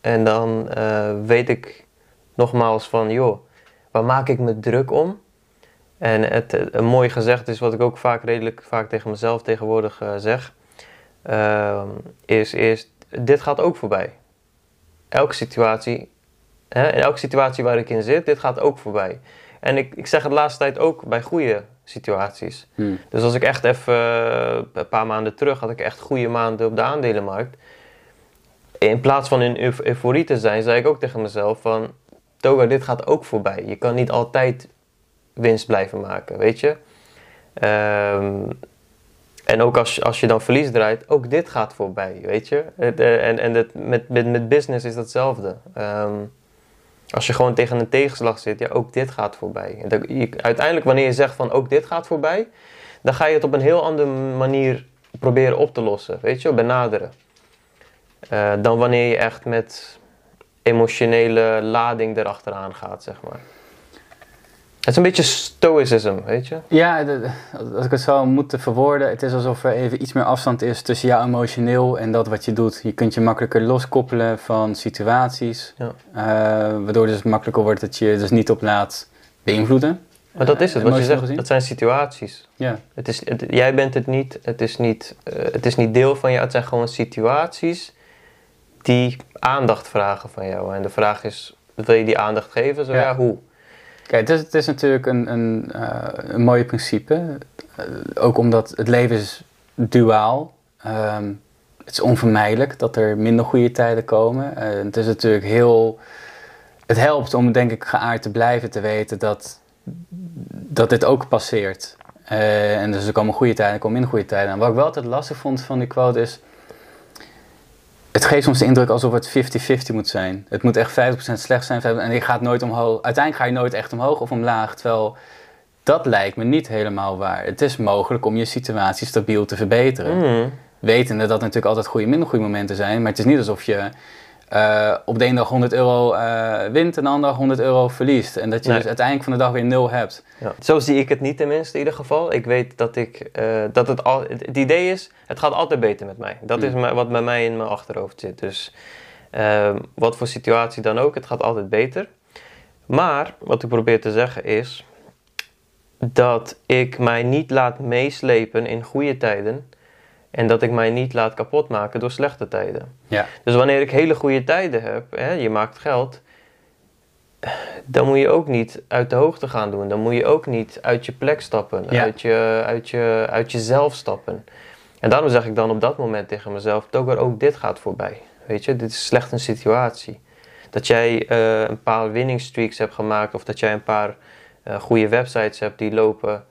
En dan uh, weet ik nogmaals van, joh, waar maak ik me druk om? En het, een mooi gezegd is wat ik ook vaak redelijk vaak tegen mezelf tegenwoordig uh, zeg. Uh, is, is, dit gaat ook voorbij. Elke situatie, hè, in elke situatie waar ik in zit, dit gaat ook voorbij. En ik, ik zeg het de laatste tijd ook bij goede situaties. Hmm. Dus als ik echt even, uh, een paar maanden terug, had ik echt goede maanden op de aandelenmarkt. In plaats van in euforie te zijn, zei ik ook tegen mezelf van... Toga, dit gaat ook voorbij. Je kan niet altijd winst blijven maken, weet je. Um, en ook als, als je dan verlies draait, ook dit gaat voorbij, weet je. Uh, en en het, met, met, met business is datzelfde. Um, als je gewoon tegen een tegenslag zit, ja, ook dit gaat voorbij. En dat, uiteindelijk, wanneer je zegt van ook dit gaat voorbij, dan ga je het op een heel andere manier proberen op te lossen, weet je, benaderen. Uh, dan wanneer je echt met emotionele lading erachteraan gaat, zeg maar. Het is een beetje stoicism, weet je? Ja, als ik het zou moeten verwoorden, het is alsof er even iets meer afstand is tussen jou emotioneel en dat wat je doet. Je kunt je makkelijker loskoppelen van situaties, ja. uh, waardoor het dus makkelijker wordt dat je dus niet op laat beïnvloeden. Maar dat is het, wat je zegt, gezien. dat zijn situaties. Ja. Het is, het, jij bent het niet, het is niet, uh, het is niet deel van jou, het zijn gewoon situaties die aandacht vragen van jou. En de vraag is, wil je die aandacht geven? Zo ja, ja hoe? Kijk, het is, natuurlijk een, een, uh, een mooi principe. Uh, ook omdat het leven is duaal. Um, het is onvermijdelijk dat er minder goede tijden komen. Uh, het is natuurlijk heel... Het helpt om denk ik geaard te blijven te weten dat, dat dit ook passeert. en dus er komen goede tijden en er komen minder goede tijden. En wat ik wel altijd lastig vond van die quote is het geeft soms de indruk alsof het 50-50 moet zijn. Het moet echt 50% slecht zijn en je gaat nooit omhoog. Uiteindelijk ga je nooit echt omhoog of omlaag. Terwijl dat lijkt me niet helemaal waar. Het is mogelijk om je situatie stabiel te verbeteren. Mm. Wetende dat er natuurlijk altijd goede en minder goede momenten zijn. Maar het is niet alsof je eh, op de ene dag 100 euro eh, wint en de andere dag 100 euro verliest. En dat je Nee. dus uiteindelijk van de dag weer nul hebt. Ja. Zo zie ik het niet tenminste in ieder geval. Ik weet dat ik, eh, dat het al, het, idee is, het gaat altijd beter met mij. Dat is Mm. me- wat bij mij in mijn achterhoofd zit. Dus ehm, wat voor situatie dan ook, het gaat altijd beter. Maar wat ik probeer te zeggen is dat ik mij niet laat meeslepen in goede tijden en dat ik mij niet laat kapotmaken door slechte tijden. Ja. Dus wanneer ik hele goede tijden heb, hè, je maakt geld, dan moet je ook niet uit de hoogte gaan doen. Dan moet je ook niet uit je plek stappen, Ja. uit, je, uit, je, uit jezelf stappen. En daarom zeg ik dan op dat moment tegen mezelf, Togar, ook dit gaat voorbij. Weet je, dit is slecht een situatie. Dat jij eh, een paar winning streaks hebt gemaakt of dat jij een paar eh, goede websites hebt die lopen.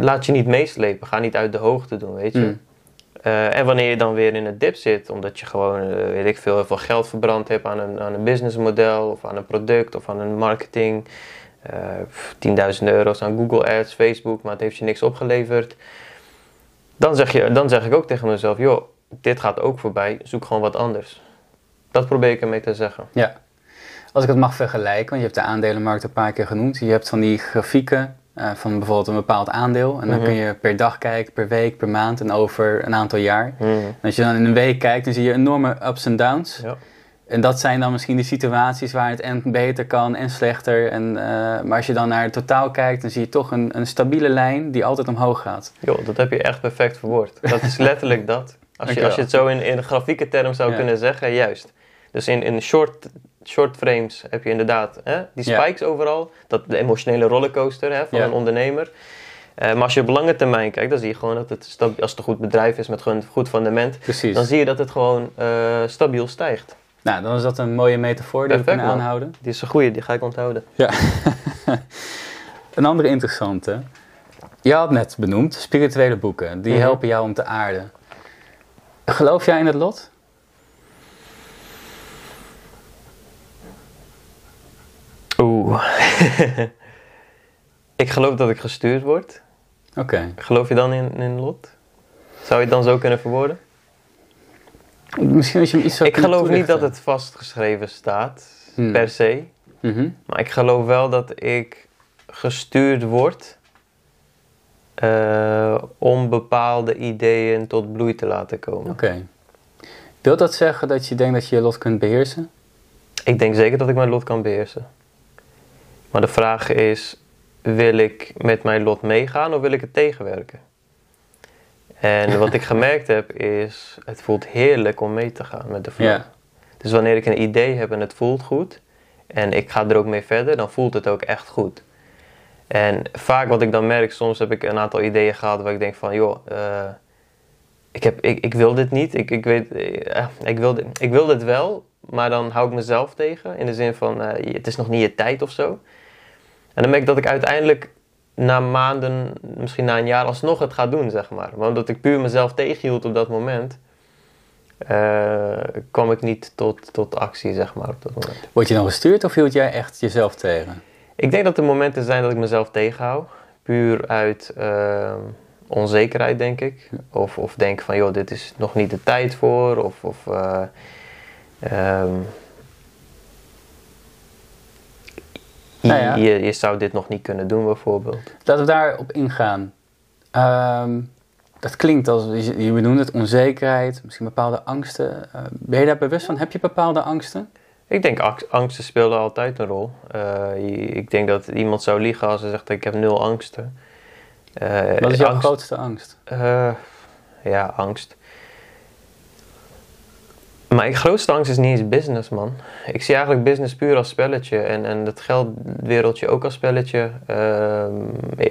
Laat je niet meeslepen, ga niet uit de hoogte doen, weet je. Mm. Eh, en wanneer je dan weer in het dip zit, omdat je gewoon, eh, weet ik veel, heel veel geld verbrand hebt aan een, aan een businessmodel of aan een product of aan een marketing. eh 10.000 euro's aan Google Ads, Facebook, maar het heeft je niks opgeleverd. Dan zeg, je, dan zeg ik ook tegen mezelf, joh, dit gaat ook voorbij, zoek gewoon wat anders. Dat probeer ik ermee te zeggen. Ja. Als ik het mag vergelijken, want je hebt de aandelenmarkt een paar keer genoemd. Je hebt van die grafieken eh, van bijvoorbeeld een bepaald aandeel. En dan Mhm. kun je per dag kijken, per week, per maand en over een aantal jaar. Mhm. En als je dan in een week kijkt, dan zie je enorme ups en downs. Ja. En dat zijn dan misschien de situaties waar het en beter kan en slechter. En, eh, maar als je dan naar het totaal kijkt, dan zie je toch een, een stabiele lijn die altijd omhoog gaat. Joh, dat heb je echt perfect verwoord. Dat is [LAUGHS] letterlijk dat. Als je, als je het zo in, in grafieke term zou Ja. kunnen zeggen, juist. Dus in, in short, short frames heb je inderdaad hè, die spikes overal. Dat, de emotionele rollercoaster hè, van een ondernemer. Eh, maar als je op lange termijn kijkt, dan zie je gewoon dat het, als het een goed bedrijf is met gewoon een goed fundament, Precies. dan zie je dat het gewoon eh, stabiel stijgt. Nou, dan is dat een mooie metafoor die we kunnen man. aanhouden. Die is een goeie, die ga ik onthouden. Ja. [LAUGHS] een andere interessante. Je had net benoemd, spirituele boeken. Die Mhm. helpen jou om te aarden. Geloof jij in het lot? Oeh. [LAUGHS] ik geloof dat ik gestuurd word. Oké. Geloof je dan in, in lot? Zou je het dan zo kunnen verwoorden? Misschien als je hem iets zou Ik geloof niet dat het vastgeschreven staat, Hmm. per se. Mhm. Maar ik geloof wel dat ik gestuurd word eh, om bepaalde ideeën tot bloei te laten komen. Oké. Wil dat zeggen dat je denkt dat je je lot kunt beheersen? Ik denk zeker dat ik mijn lot kan beheersen. Maar de vraag is, wil ik met mijn lot meegaan of wil ik het tegenwerken? En wat ik [LAUGHS] gemerkt heb is, het voelt heerlijk om mee te gaan met de flow. Dus wanneer ik een idee heb en het voelt goed en ik ga er ook mee verder, dan voelt het ook echt goed. En vaak wat ik dan merk, soms heb ik een aantal ideeën gehad waar ik denk van, joh, eh, ik, heb, ik, ik wil dit niet, ik, ik, weet, eh, ik, wil dit, ik wil dit wel, maar dan hou ik mezelf tegen in de zin van, eh, het is nog niet je tijd of zo. En dan merk ik dat ik uiteindelijk na maanden, misschien na een jaar alsnog het ga doen, zeg maar. Want dat ik puur mezelf tegenhield op dat moment, eh, kwam ik niet tot, tot actie, zeg maar, op dat moment. Word je dan gestuurd of hield jij echt jezelf tegen? Ik denk dat er momenten zijn dat ik mezelf tegenhoud. Puur uit ehm, onzekerheid, denk ik. Of, of denk van, joh, dit is nog niet de tijd voor. Of, of eh, ehm, Nou ja. je, je zou dit nog niet kunnen doen, bijvoorbeeld. Laten we daarop ingaan. Ehm, dat klinkt als, je, je benoemde het, onzekerheid, misschien bepaalde angsten. Eh, ben je daar bewust van? Heb je bepaalde angsten? Ik denk ang- angsten spelen altijd een rol. Je- ik denk dat iemand zou liegen als ze zegt ik heb nul angsten. Eh, Wat is jouw angst- grootste angst? Eh, ja, angst. Mijn grootste angst is niet eens business, man. Ik zie eigenlijk business puur als spelletje en, en het geldwereldje ook als spelletje. Ehm,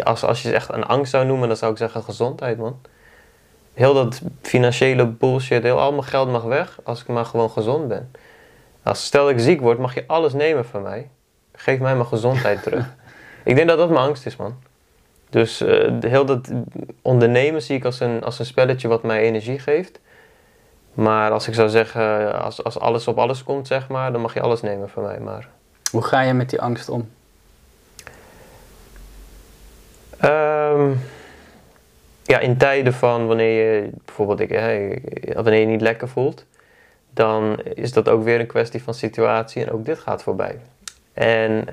als, als je echt een angst zou noemen, dan zou ik zeggen gezondheid, man. Heel dat financiële bullshit, heel al mijn geld mag weg als ik maar gewoon gezond ben. Als stel ik ziek word, mag je alles nemen van mij. Geef mij mijn gezondheid [LAUGHS] terug. Ik denk dat dat mijn angst is, man. Dus eh, heel dat ondernemen zie ik als een, als een spelletje wat mij energie geeft. Maar als ik zou zeggen, als, als alles op alles komt, zeg maar, dan mag je alles nemen van mij. Maar Hoe ga je met die angst om? Ehm, ja, in tijden van wanneer je bijvoorbeeld ik, hè, wanneer je niet lekker voelt, dan is dat ook weer een kwestie van situatie en ook dit gaat voorbij. En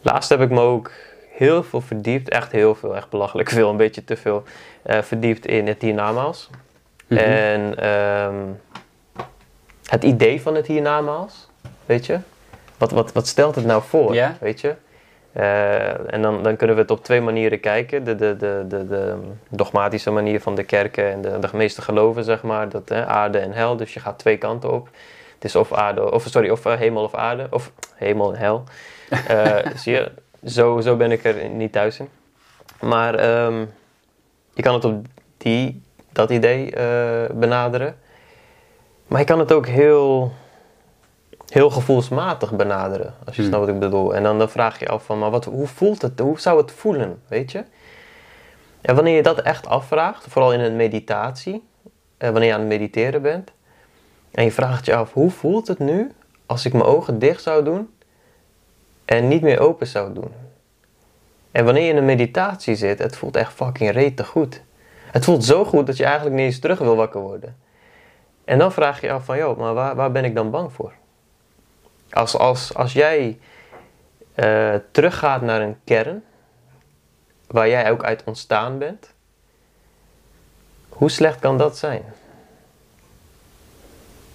laatst heb ik me ook heel veel verdiept, echt heel veel, echt belachelijk veel, een beetje te veel, eh, verdiept in het hiernamaals. Mhm. En ehm, het idee van het hiernamaals, weet je? Wat, wat, wat stelt het nou voor, weet je? Eh, en dan, dan kunnen we het op twee manieren kijken. De, de, de, de, de dogmatische manier van de kerken en de, de meeste geloven, zeg maar. Dat, hè, aarde en hel, dus je gaat twee kanten op. Het is of, aarde, of, sorry, of eh, hemel of aarde, of hemel en hel. [LAUGHS] Eh, zie je, zo, zo ben ik er niet thuis in. Maar ehm, je kan het op die, dat idee eh, benaderen. Maar je kan het ook heel, heel gevoelsmatig benaderen, als je Hmm. snapt wat ik bedoel. En dan, dan vraag je je af van, maar wat, hoe voelt het? Hoe zou het voelen, weet je? En wanneer je dat echt afvraagt, vooral in een meditatie, eh, wanneer je aan het mediteren bent, en je vraagt je af, hoe voelt het nu als ik mijn ogen dicht zou doen en niet meer open zou doen? En wanneer je in een meditatie zit, het voelt echt fucking rete goed. Het voelt zo goed dat je eigenlijk niet eens terug wil wakker worden. En dan vraag je je af van, joh, maar waar, waar ben ik dan bang voor? Als, als, als jij eh, teruggaat naar een kern, waar jij ook uit ontstaan bent, hoe slecht kan dat zijn?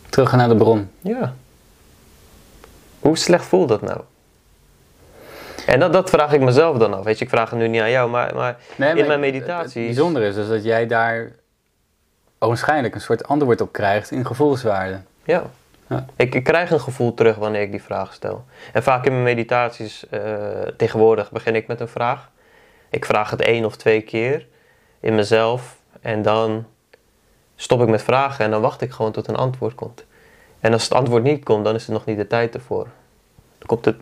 Terug naar de bron. Ja. Hoe slecht voelt dat nou? En dat, dat vraag ik mezelf dan af. Weet je, ik vraag het nu niet aan jou, maar, maar Nee, in maar mijn het- meditatie. Het bijzondere is dus dat jij daar waarschijnlijk een soort antwoord op krijgt in gevoelswaarde. Ja. Ja. Ik, ik krijg een gevoel terug wanneer ik die vraag stel. En vaak in mijn meditaties, eh, tegenwoordig begin ik met een vraag. Ik vraag het één of twee keer in mezelf. En dan stop ik met vragen en dan wacht ik gewoon tot een antwoord komt. En als het antwoord niet komt, dan is er nog niet de tijd ervoor. Dan komt het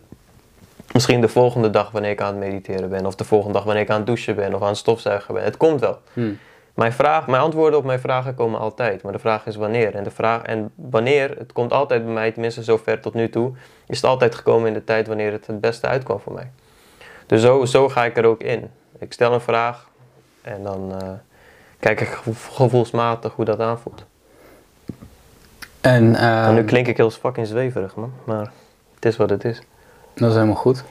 misschien de volgende dag wanneer ik aan het mediteren ben. Of de volgende dag wanneer ik aan het douchen ben of aan het stofzuigen ben. Het komt wel. Hm. Mijn, vraag, mijn antwoorden op mijn vragen komen altijd, maar de vraag is wanneer. En, de vraag, en wanneer, het komt altijd bij mij, tenminste zover tot nu toe, is het altijd gekomen in de tijd wanneer het het beste uitkwam voor mij. Dus zo, zo ga ik er ook in. Ik stel een vraag en dan eh, kijk ik gevo- gevoelsmatig hoe dat aanvoelt. En en ehm, nu klink ik heel fucking zweverig, man, maar het is wat het is. Dat is helemaal goed.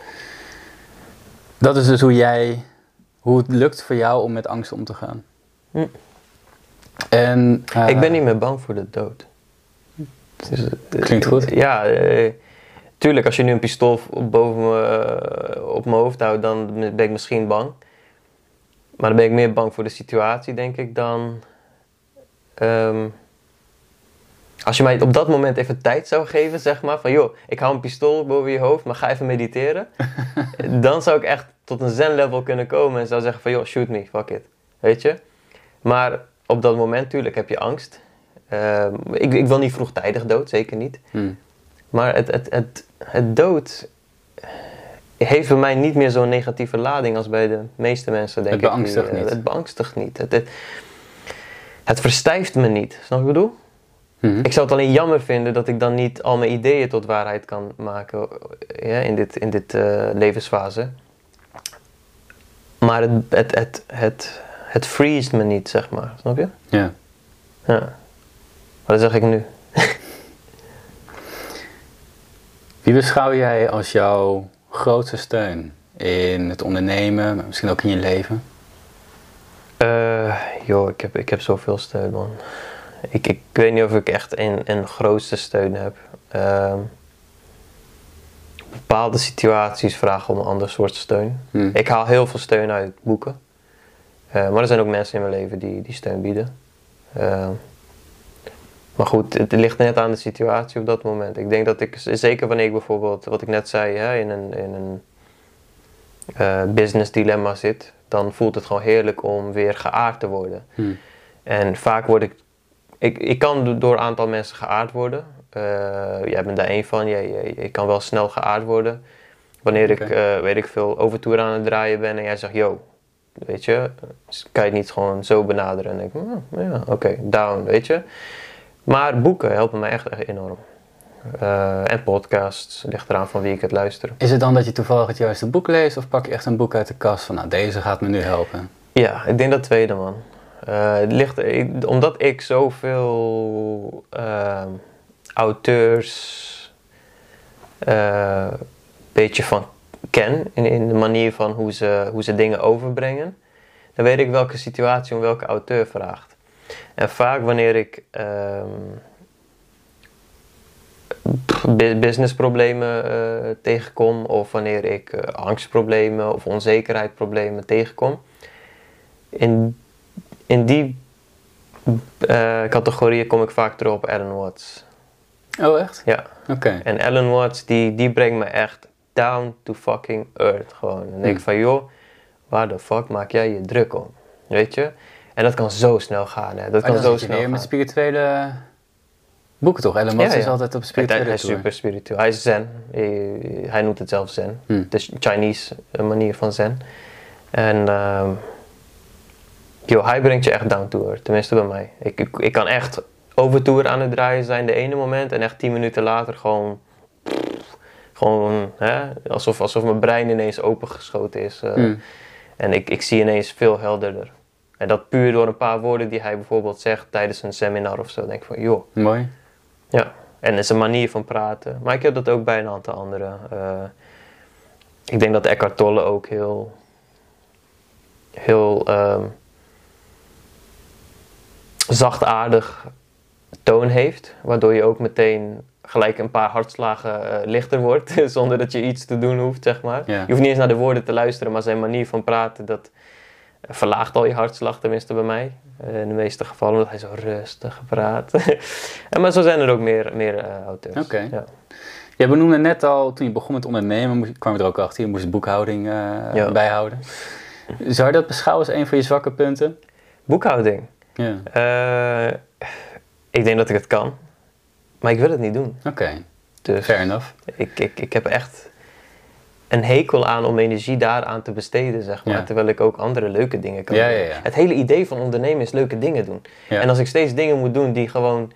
Dat is dus hoe jij, hoe het lukt voor jou om met angst om te gaan. Hm. En, eh, ik ben niet meer bang voor de dood. Is- eh, Klinkt goed. Ja, eh, tuurlijk, als je nu een pistool op- boven me, eh, op mijn hoofd houdt, dan ben ik misschien bang. Maar dan ben ik meer bang voor de situatie, denk ik, dan. ehm, als je mij op dat moment even tijd zou geven, zeg maar, van joh, ik hou een pistool boven je hoofd, maar ga even mediteren. [LAUGHS] dan zou ik echt tot een zen-level kunnen komen en zou zeggen van joh, shoot me, fuck it. Weet je? Maar op dat moment, tuurlijk, heb je angst. Ehm, ik, ik wil niet vroegtijdig dood, zeker niet. hm. Maar het, het, het, het dood heeft bij mij niet meer zo'n negatieve lading als bij de meeste mensen, denk Het ik. beangstigt eh, niet. Het beangstigt niet. Het, het, het verstijft me niet. Snap je wat ik bedoel? Mhm. Ik zou het alleen jammer vinden dat ik dan niet al mijn ideeën tot waarheid kan maken ja, in dit, in dit eh, levensfase. Maar het, het, het, het, het freest me niet, zeg maar. Snap je? Ja. Ja. Dat zeg ik nu. [LAUGHS] Wie beschouw jij als jouw grootste steun in het ondernemen, maar misschien ook in je leven? Eh, joh, ik heb, ik heb zoveel steun, man. Ik, ik weet niet of ik echt een, een grootste steun heb. Ehm, bepaalde situaties vragen om een ander soort steun. Hm. Ik haal heel veel steun uit boeken. Eh, maar er zijn ook mensen in mijn leven die, die steun bieden. Ehm, maar goed, het ligt net aan de situatie op dat moment. Ik denk dat ik, zeker wanneer ik bijvoorbeeld, wat ik net zei, hè, in een, in een eh, business dilemma zit, dan voelt het gewoon heerlijk om weer geaard te worden. Hm. En vaak word ik, ik, ik kan do- door een aantal mensen geaard worden. Eh, jij bent daar één van, jij, jij, jij kan wel snel geaard worden. Wanneer ik, eh, weet ik veel, overtour aan het draaien ben en jij zegt, yo, weet je, kan je het niet gewoon zo benaderen? En denk ik, "Hmm, ja, oké, down, weet je. Maar boeken helpen mij echt, echt enorm. Eh, en podcasts, ligt eraan van wie ik het luister. Is het dan dat je toevallig het juiste boek leest of pak je echt een boek uit de kast van nou deze gaat me nu helpen? Ja, ik denk dat tweede man. Eh, het ligt, omdat ik zoveel ehm, auteurs een beetje van ken in, in de manier van hoe ze, hoe ze dingen overbrengen, dan weet ik welke situatie om welke auteur vraagt. En vaak wanneer ik um, businessproblemen uh, tegenkom, of wanneer ik uh, angstproblemen of onzekerheidsproblemen tegenkom, in, in die uh, categorieën kom ik vaak terug op Alan Watts. Oh, echt? Ja. Oké. En Alan Watts, die, die brengt me echt down to fucking earth. Gewoon. En denk ik van, joh, waar de fuck maak jij je druk om? Weet je? En dat kan zo snel gaan, hè. Dat Maar kan zo snel gaan. met spirituele boeken toch? Elon Musk Ja, is altijd op Hij, spirituele hij is tour. super spiritueel. Hij is zen. Hij, hij noemt het zelf zen. Hm. Het is Chinese eh, manier van zen. En ehm joh, hij brengt je echt down to earth. Tenminste bij mij. Ik, ik, ik kan echt overtour aan het draaien zijn de ene moment. En echt tien minuten later gewoon... Gewoon, hè, alsof, alsof mijn brein ineens opengeschoten is. eh. Hm. En ik, ik zie ineens veel helderder. En dat puur door een paar woorden die hij bijvoorbeeld zegt tijdens een seminar of zo. denk ik van, joh, Mooi. ja, en het is een manier van praten. Maar ik heb dat ook bij een aantal anderen. Eh, ik denk dat Eckhart Tolle ook heel, heel ehm, zachtaardig toon heeft. Waardoor je ook meteen gelijk een paar hartslagen eh, lichter wordt. [LAUGHS] zonder dat je iets te doen hoeft, zeg maar. Ja. Je hoeft niet eens naar de woorden te luisteren, maar zijn manier van praten, dat verlaagt al je hartslag, tenminste bij mij. Eh, in de meeste gevallen, omdat hij zo rustig praat. [LAUGHS] en maar zo zijn er ook meer, meer eh, auteurs. Oké. Ja. Jij benoemde net al, toen je begon met ondernemen, moest- kwam je er ook achter, je moest boekhouding Ja. bijhouden. Zou je dat beschouwen als een van je zwakke punten? Boekhouding. Ja. Eh, ik denk dat ik het kan, maar ik wil het niet doen. Oké, Dus fair enough. ik, ik, ik heb echt een hekel aan om energie daaraan te besteden, zeg maar. Ja. Terwijl ik ook andere leuke dingen kan Ja, doen. ja. Het hele idee van ondernemen is leuke dingen doen. En als ik steeds dingen moet doen die gewoon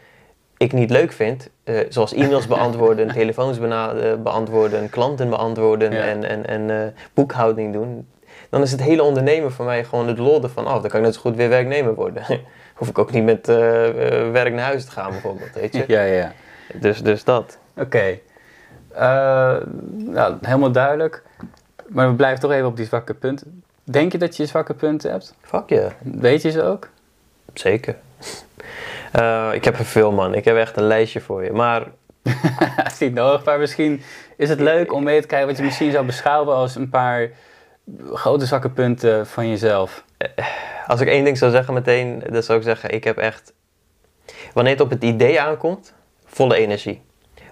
ik niet leuk vind, eh, zoals e-mails [LAUGHS] beantwoorden, telefoons eh, beantwoorden, klanten beantwoorden en, en, en boekhouding doen, dan is het hele ondernemen voor mij gewoon het lol ervan af. Dan kan ik net zo goed weer werknemer worden. [LAUGHS] Hoef ik ook niet met eh, eh, werk naar huis te gaan bijvoorbeeld, weet je. [LAUGHS] Ja, ja. Dus, dus dat. Oké. Eh, nou, helemaal duidelijk. Maar we blijven toch even op die zwakke punten. Denk je dat je zwakke punten hebt? Fuck je. Weet je ze ook? Zeker. [LAUGHS] Ik heb er veel, man. Ik heb echt een lijstje voor je. Maar Het is niet nodig, maar misschien is het leuk om mee te kijken wat je misschien zou beschouwen als een paar grote zwakke punten van jezelf. als ik één ding zou zeggen meteen, dan zou ik zeggen: ik heb echt. Wanneer het op het idee aankomt, volle energie.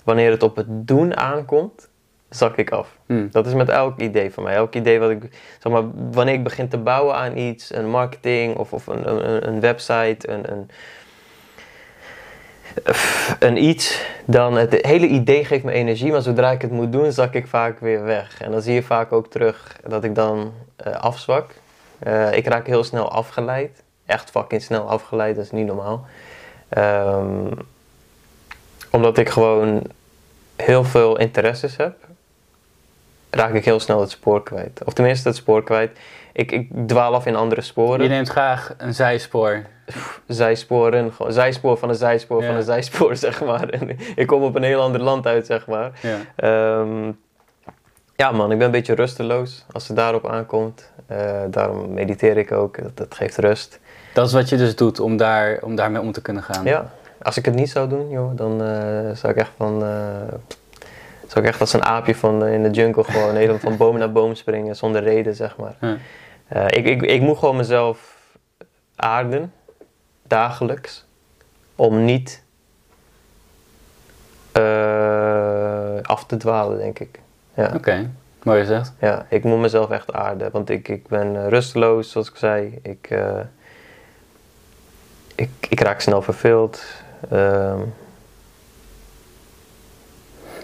Wanneer het op het doen aankomt, zak ik af. Hm. Dat is met elk idee van mij. Elk idee wat ik, zeg maar, wanneer ik begin te bouwen aan iets, een marketing of, of een, een, een website, een, een, een iets, dan het hele idee geeft me energie, maar zodra ik het moet doen, zak ik vaak weer weg. En dan zie je vaak ook terug dat ik dan eh, afzwak. Eh, ik raak heel snel afgeleid. Echt fucking snel afgeleid, dat is niet normaal. Ehm, omdat ik gewoon heel veel interesses heb, raak ik heel snel het spoor kwijt. Of tenminste het spoor kwijt. Ik, ik dwaal af in andere sporen. Je neemt graag een zijspoor. Zijsporen, gewoon zijspoor van een zijspoor Ja. van een zijspoor, [LAUGHS] zeg maar. En ik kom op een heel ander land uit, zeg maar. Ja. Ehm, ja man, ik ben een beetje rusteloos als het daarop aankomt. Eh, daarom mediteer ik ook, dat, dat geeft rust. Dat is wat je dus doet om, daar, om daarmee om te kunnen gaan. Ja, als ik het niet zou doen, joh, dan eh, zou ik echt van... eh, zou ik echt als een aapje van, eh, in de jungle gewoon helemaal van boom naar boom springen zonder reden, zeg maar. Ja. Eh, ik, ik, ik moet gewoon mezelf aarden, dagelijks, om niet eh, af te dwalen, denk ik. Ja. Oké, mooi gezegd. Ja, ik moet mezelf echt aarden. Want ik, ik ben rusteloos, zoals ik zei. Ik, ik, ik raak snel verveeld. Ehm,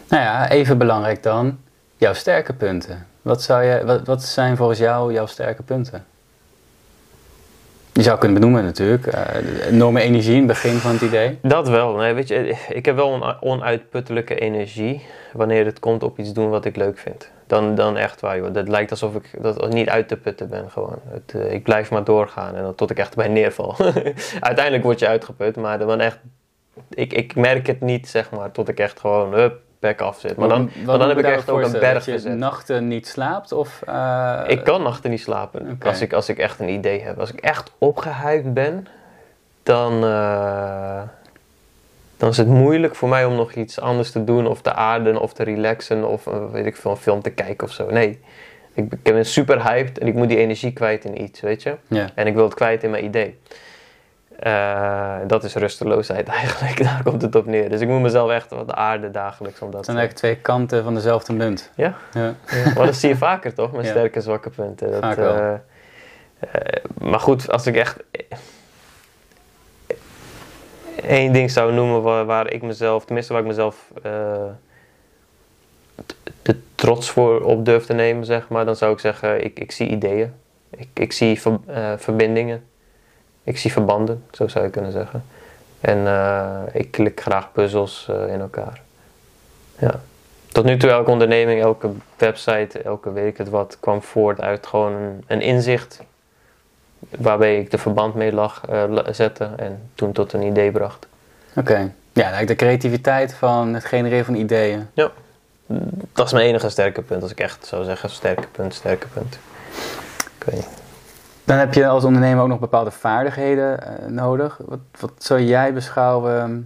Nou ja, even belangrijk dan, jouw sterke punten. Wat, zou je, wat, wat zijn volgens jou jouw sterke punten? Je zou kunnen benoemen natuurlijk, eh, enorme energie in het begin van het idee. dat wel. Nee, weet je, ik heb wel een onuitputtelijke energie wanneer het komt op iets doen wat ik leuk vind. Dan, dan echt waar, joh. Dat lijkt alsof ik dat niet uit te putten ben gewoon. Het, eh, ik blijf maar doorgaan en dan tot ik echt bij neerval. [LAUGHS] Uiteindelijk word je uitgeput, maar dan echt ik, ik merk het niet, zeg maar, tot ik echt gewoon, hup, back af zit. Maar dan, maar dan heb ik echt ook een berg gezet. nachten niet slaapt? Of, eh, Ik kan nachten niet slapen als, ik, als ik echt een idee heb. Als ik echt opgehyped ben, dan, eh, dan is het moeilijk voor mij om nog iets anders te doen of te aarden of te relaxen of eh, weet ik veel, een film te kijken of zo. Nee, ik, ik ben super hyped en ik moet die energie kwijt in iets, weet je. En ik wil het kwijt in mijn idee. Eh, dat is rusteloosheid [LAUGHS] eigenlijk, daar komt het op neer. Dus ik moet mezelf echt wat aarden dagelijks. Omdat, Het zijn eigenlijk twee kanten van dezelfde munt. Ja? Ja. maar dat zie je vaker toch, met Ja. sterke en zwakke punten. Dat, Vaak wel. eh, eh, maar goed, als ik echt één ding zou noemen waar, waar ik mezelf, tenminste waar ik mezelf eh, de trots voor op durf te nemen, zeg maar, dan zou ik zeggen, ik, ik zie ideeën. Ik, ik zie ver- eh, verbindingen. Ik zie verbanden, zo zou je kunnen zeggen. En eh, ik klik graag puzzels eh, in elkaar. Ja. Tot nu toe elke onderneming, elke website, elke weet ik het wat, kwam voort uit gewoon een, een inzicht waarbij ik de verband mee lag eh, la- zette en toen tot een idee bracht. Oké. Ja, eigenlijk de creativiteit van het genereren van ideeën. Dat is mijn enige sterke punt, als ik echt zou zeggen, sterke punt, sterke punt. Niet. Dan heb je als ondernemer ook nog bepaalde vaardigheden eh, nodig. Wat, wat zou jij beschouwen ehm,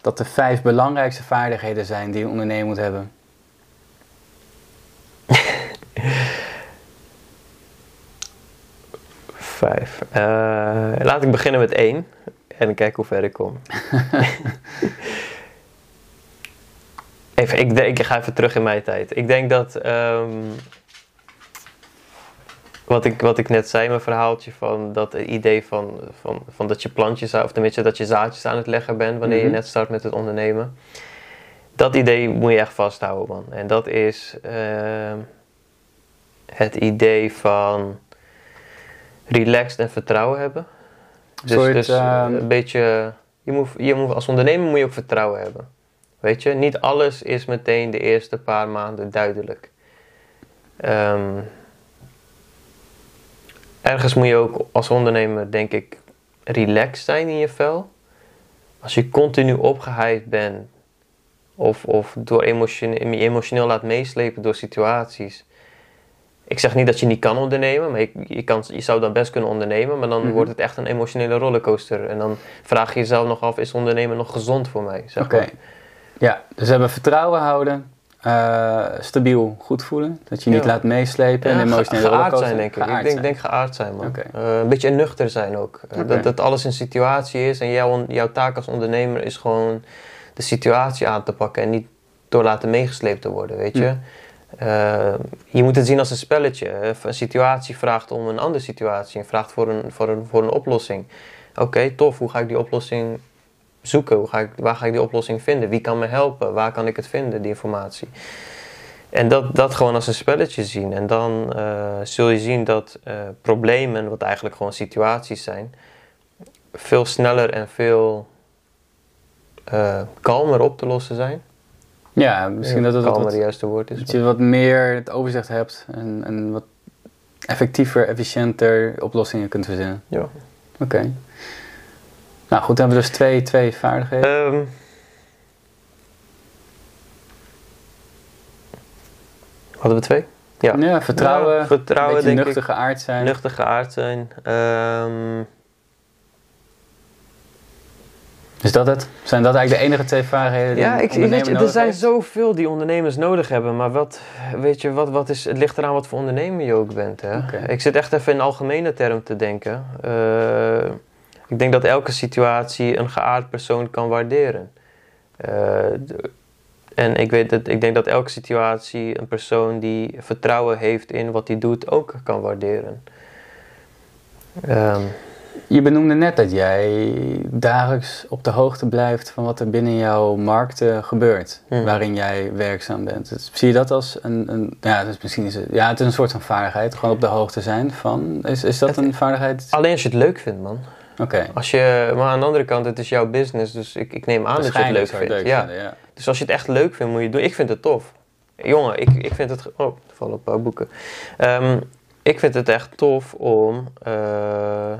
dat de vijf belangrijkste vaardigheden zijn die een ondernemer moet hebben? [LAUGHS] Vijf. Eh, laat ik beginnen met één en kijken hoe ver ik kom. [LAUGHS] even, ik, denk- ik ga even terug in mijn tijd. Ik denk dat. ehm, wat, ik, wat ik net zei, mijn verhaaltje van dat idee van, van, van dat je plantjes, of tenminste dat je zaadjes aan het leggen bent wanneer Mhm. je net start met het ondernemen. Dat idee moet je echt vasthouden, man. En dat is ehm, het idee van relaxed en vertrouwen hebben. Dus, soort, dus eh, ehm, een beetje, je moet, je moet, als ondernemer moet je ook vertrouwen hebben. Weet je, niet alles is meteen de eerste paar maanden duidelijk. Ehm, ergens moet je ook als ondernemer, denk ik, relaxed zijn in je vel. Als je continu opgehyped bent of, of door emotioneel, je emotioneel laat meeslepen door situaties. Ik zeg niet dat je niet kan ondernemen, maar je, je, kan, je zou dan best kunnen ondernemen, maar dan Mhm. wordt het echt een emotionele rollercoaster. En dan vraag je jezelf nog af, is ondernemen nog gezond voor mij? Zeg Oké. Ja, dus we hebben vertrouwen houden, eh, stabiel goed voelen. Dat je niet laat meeslepen en Ja, emotionele ge- geaard zijn, denk ik. Geaard ik denk, zijn. denk geaard zijn, man. Oké. Eh, een beetje nuchter zijn ook. Eh. Dat, dat alles een situatie is en jouw, jouw taak als ondernemer is gewoon de situatie aan te pakken en niet door laten meegesleept te worden, weet je. Hm. Je moet het zien als een spelletje. Een situatie vraagt om een andere situatie en vraagt voor een, voor een, voor een oplossing. Oké, tof. Hoe ga ik die oplossing zoeken? Hoe ga ik, waar ga ik die oplossing vinden? Wie kan me helpen? Waar kan ik het vinden, die informatie? En dat, dat gewoon als een spelletje zien. En dan eh, zul je zien dat eh, problemen, wat eigenlijk gewoon situaties zijn, veel sneller en veel eh, kalmer op te lossen zijn. Ja, misschien dat het kalmer het juiste woord is. dat je wat meer het overzicht hebt en, en wat effectiever, efficiënter oplossingen kunt verzinnen. Ja. Oké. Nou goed, dan hebben we dus twee, twee vaardigheden. Ehm, hadden we twee? ja. ja, vertrouwen, Ja, vertrouwen, een beetje ik. nuchter geaard zijn. Nuchter geaard zijn. Ehm, Is dat het? Zijn dat eigenlijk de enige twee vaardigheden die ja, ik, weet je, er zijn heeft? zoveel die ondernemers nodig hebben. Maar wat, weet je, wat, wat is, het ligt eraan wat voor ondernemer je ook bent. Hè? Ik zit echt even in algemene term te denken. Eh, ik denk dat elke situatie een geaard persoon kan waarderen. Eh, en ik, weet dat, ik denk dat elke situatie een persoon die vertrouwen heeft in wat hij doet ook kan waarderen. Ehm, Je benoemde net dat jij dagelijks op de hoogte blijft van wat er binnen jouw markten gebeurt, Hmm. waarin jij werkzaam bent. Dus zie je dat als een, een ja, dus misschien is het, ja, het is een soort van vaardigheid, gewoon op de hoogte zijn van. Is, is dat Het- een vaardigheid? alleen als je het leuk vindt, man. Oké. Als je, maar aan de andere kant, het is jouw business, dus ik, ik neem aan dat je het leuk vindt. ja. vinden, ja. Dus als je het echt leuk vindt, moet je het doen. Ik vind het tof. Jongen, ik, ik vind het... Oh, er vallen een paar boeken. Ehm, ik vind het echt tof om... eh,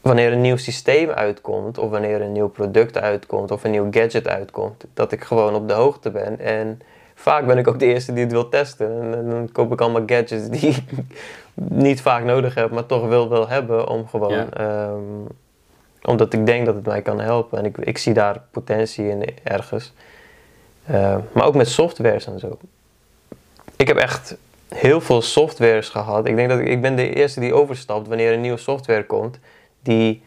wanneer een nieuw systeem uitkomt, of wanneer een nieuw product uitkomt, of een nieuw gadget uitkomt, dat ik gewoon op de hoogte ben. En vaak ben ik ook de eerste die het wil testen. En, dan koop ik allemaal gadgets die ik [LAUGHS] niet vaak nodig heb, maar toch wil, wil hebben om gewoon. Ja. ehm, omdat ik denk dat het mij kan helpen en ik, ik zie daar potentie in ergens. Eh, maar ook met softwares en zo. Ik heb echt heel veel softwares gehad. Ik denk dat ik, ik ben de eerste die overstapt wanneer een nieuwe software komt. Die,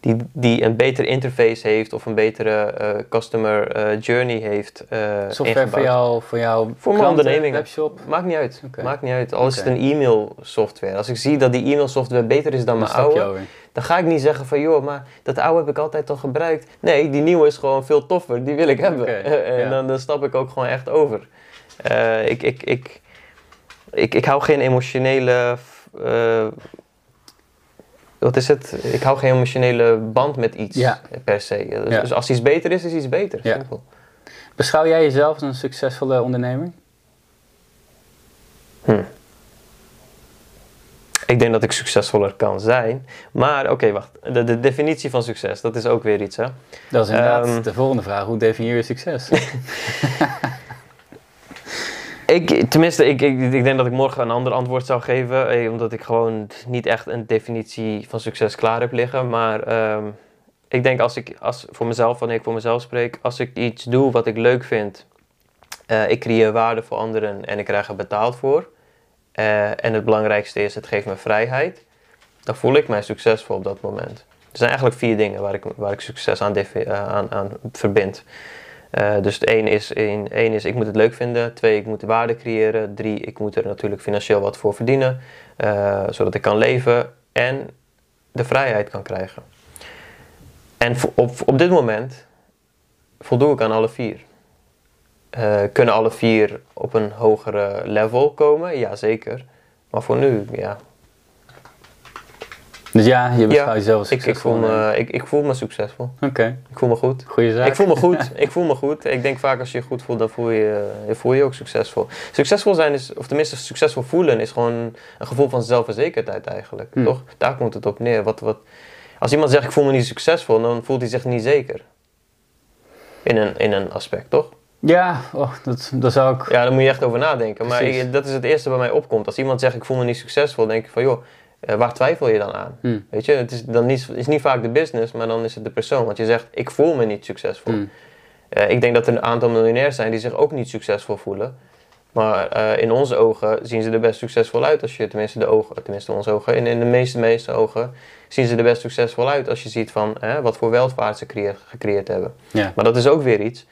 die, die een betere interface heeft of een betere eh, customer eh, journey heeft. eh, Software ingebouwd. voor jou, voor jouw Voor mijn onderneming. webshop. Maakt niet uit. Maakt niet uit. Al is het een e-mail software. Als ik zie dat die e-mail software beter is dan Dan mijn oude, dan ga ik niet zeggen van joh, maar dat oude heb ik altijd al gebruikt. Nee, die nieuwe is gewoon veel toffer. Die wil ik hebben. [LAUGHS] En ja. dan, dan stap ik ook gewoon echt over. Ik, ik, ik, ik, ik hou geen emotionele. Wat is het? Ik hou geen emotionele band met iets Ja. per se. Dus, Ja. dus als iets beter is, is iets beter. Ja. Beschouw jij jezelf als een succesvolle ondernemer? Hm. Ik denk dat ik succesvoller kan zijn. Maar oké, wacht. De, de definitie van succes, dat is ook weer iets, hè? Dat is inderdaad Ehm, de volgende vraag. Hoe definieer je succes? [LAUGHS] Ik, tenminste, ik, ik, ik denk dat ik morgen een ander antwoord zou geven. eh, Omdat ik gewoon niet echt een definitie van succes klaar heb liggen. Maar ehm, ik denk als ik, als, voor mezelf, wanneer ik voor mezelf spreek, als ik iets doe wat ik leuk vind. eh, ik creëer waarde voor anderen en ik krijg er betaald voor. eh, en het belangrijkste is, het geeft me vrijheid. Dan voel ik mij succesvol op dat moment. Er zijn eigenlijk vier dingen waar ik, waar ik succes aan, aan, aan verbind. Eh, dus het één is, één, één is, ik moet het leuk vinden. Twee, ik moet waarde creëren. Drie, ik moet er natuurlijk financieel wat voor verdienen. eh, zodat ik kan leven en de vrijheid kan krijgen. En op, op dit moment voldoe ik aan alle vier. Eh, kunnen alle vier op een hogere level komen? Jazeker. Maar voor nu, ja. Dus ja, je beschouwt Ja, jezelf als Ik, ik, succesvol voel me, ik, ik voel me succesvol. Oké, Ik voel me goed. goede zaak. Ik voel me goed. [LAUGHS] Ik voel me goed. Ik denk vaak als je je goed voelt, dan voel je je, voel je ook succesvol. Succesvol zijn is, of tenminste succesvol voelen, is gewoon een gevoel van zelfverzekerdheid eigenlijk. Hmm. Toch? Daar komt het op neer. Wat, wat, als iemand zegt ik voel me niet succesvol, dan voelt hij zich niet zeker. In een, in een aspect, toch? Ja, oh, dat, dat zou ik... Ja, daar moet je echt over nadenken. Maar ik- dat is het eerste wat mij opkomt. Als iemand zegt ik voel me niet succesvol, denk ik van joh, eh, waar twijfel je dan aan? Hm, Weet je, het is dan niet, is niet vaak de business, maar dan is het de persoon. Want je zegt ik voel me niet succesvol. hm. Eh, ik denk dat er een aantal miljonairs zijn die zich ook niet succesvol voelen. Maar eh, in onze ogen zien ze er best succesvol uit. Als je tenminste de ogen, tenminste onze ogen, in, in de meeste, meeste ogen zien ze er best succesvol uit. Als je ziet van hè, wat voor welvaart ze creëer- gecreëerd hebben. Ja. Maar dat is ook weer iets.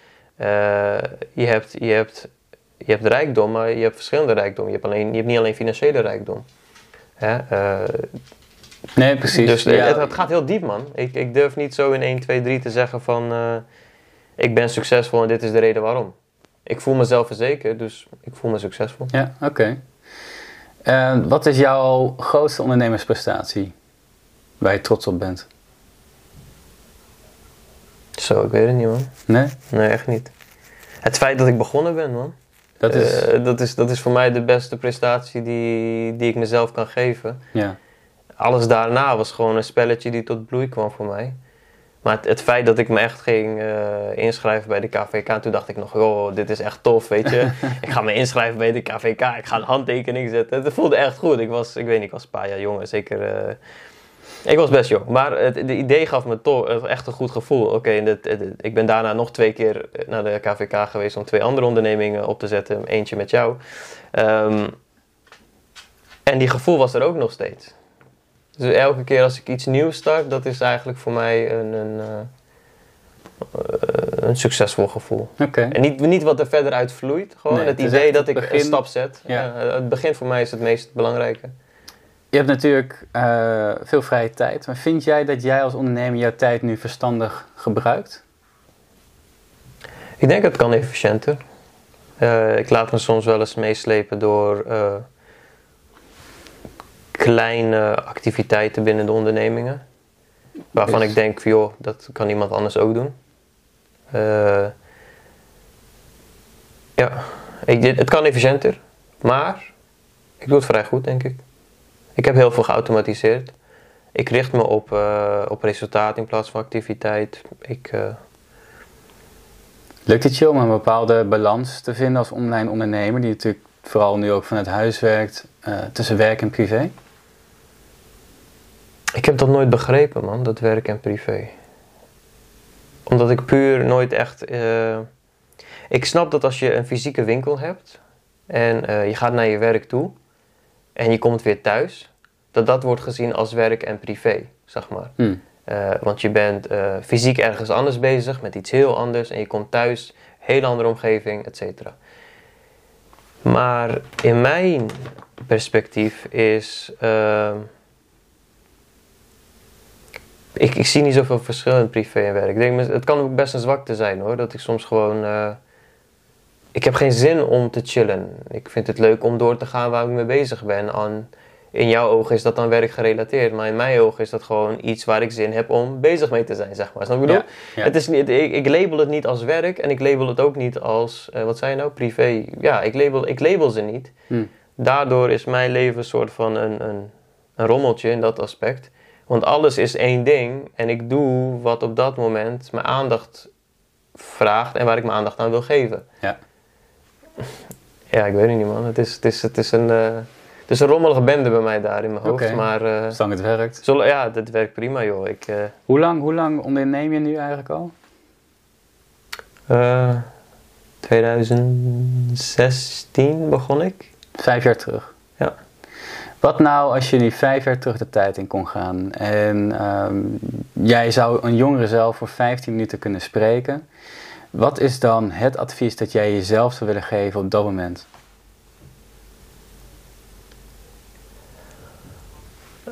Je, hebt, je, hebt, je hebt rijkdom, maar je hebt verschillende rijkdom. Je hebt, alleen, je hebt niet alleen financiële rijkdom. Hè? eh, Nee, precies. dus ja, het, het gaat heel diep, man. Ik, ik durf niet zo in 1, 2, 3 te zeggen van... eh, ik ben succesvol en dit is de reden waarom. Ik voel mezelf verzekerd, dus ik voel me succesvol. Ja, oké. Eh, wat is jouw grootste ondernemersprestatie? Waar je trots op bent? Zo, ik weet het niet, man. Nee? Nee, echt niet. Het feit dat ik begonnen ben, man. Dat is... Eh, dat, is, dat is voor mij de beste prestatie die, die ik mezelf kan geven. ja. Alles daarna was gewoon een spelletje die tot bloei kwam voor mij. Maar het, het feit dat ik me echt ging eh, inschrijven bij de KVK, toen dacht ik nog, oh, dit is echt tof, weet je. [LAUGHS] ik ga me inschrijven bij de KVK, ik ga een handtekening zetten. Het voelde echt goed. Ik was, ik weet niet, ik was een paar jaar jonger, zeker. Eh, ik was best jong, maar het de idee gaf me toch eh, echt een goed gevoel. Oké, ik ben daarna nog twee keer naar de KVK geweest om twee andere ondernemingen op te zetten. Eentje met jou. Ehm, en die gevoel was er ook nog steeds. Dus elke keer als ik iets nieuws start, dat is eigenlijk voor mij een, een, eh, eh, een succesvol gevoel. Oké. En niet, niet wat er verder uit vloeit, gewoon Nee, het idee dat ik een stap zet. Ja. Ja, het begin voor mij is het meest belangrijke. Je hebt natuurlijk eh, veel vrije tijd. Maar vind jij dat jij als ondernemer jouw tijd nu verstandig gebruikt? Ik denk het kan efficiënter. Eh, ik laat me soms wel eens meeslepen door eh, kleine activiteiten binnen de ondernemingen. Waarvan Dus- ik denk, joh, dat kan iemand anders ook doen. Ja, ik, het kan efficiënter, maar ik doe het vrij goed, denk ik. Ik heb heel veel geautomatiseerd. ik richt me op, eh, op resultaat in plaats van activiteit. Ik, eh, Lukt het je om een bepaalde balans te vinden als online ondernemer, die natuurlijk vooral nu ook vanuit huis werkt, eh, tussen werk en privé? ik heb dat nooit begrepen, man, dat werk en privé. Omdat ik puur nooit echt. ik snap dat als je een fysieke winkel hebt en je gaat naar je werk toe en je komt weer thuis, dat dat wordt gezien als werk en privé, zeg maar. Hm. Eh, want je bent eh, fysiek ergens anders bezig met iets heel anders en je komt thuis, hele andere omgeving, et cetera. Maar in mijn perspectief is. ehm, ik, ik zie niet zoveel verschil in privé en werk. Ik denk, het kan ook best een zwakte zijn hoor. Dat ik soms gewoon. Ik heb geen zin om te chillen. Ik vind het leuk om door te gaan waar ik mee bezig ben. Aan, in jouw ogen is dat dan werkgerelateerd, maar in mijn ogen is dat gewoon iets waar ik zin heb om bezig mee te zijn, zeg maar. Snap je? Ja, ja. Het is niet, ik, ik label het niet als werk en ik label het ook niet als, eh, wat zei je nou, privé. Ja, ik label, ik label ze niet. Hm. Daardoor is mijn leven een soort van een, een, een rommeltje in dat aspect. Want alles is één ding en ik doe wat op dat moment mijn aandacht vraagt en waar ik mijn aandacht aan wil geven. Ja. [LAUGHS] Ja, ik weet het niet man. Het is, het is, het is, een, eh, het is een rommelige bende bij mij daar in mijn hoofd. Maar eh, Zolang het werkt. ja, dat werkt prima joh. Ik, eh, Hoe lang, hoe lang onderneem je nu eigenlijk al? eh, 2016 begon ik. Vijf jaar terug. Ja. Wat nou als je nu vijf jaar terug de tijd in kon gaan en ehm, jij zou een jongere zelf voor 15 minuten kunnen spreken. Wat is dan het advies dat jij jezelf zou willen geven op dat moment?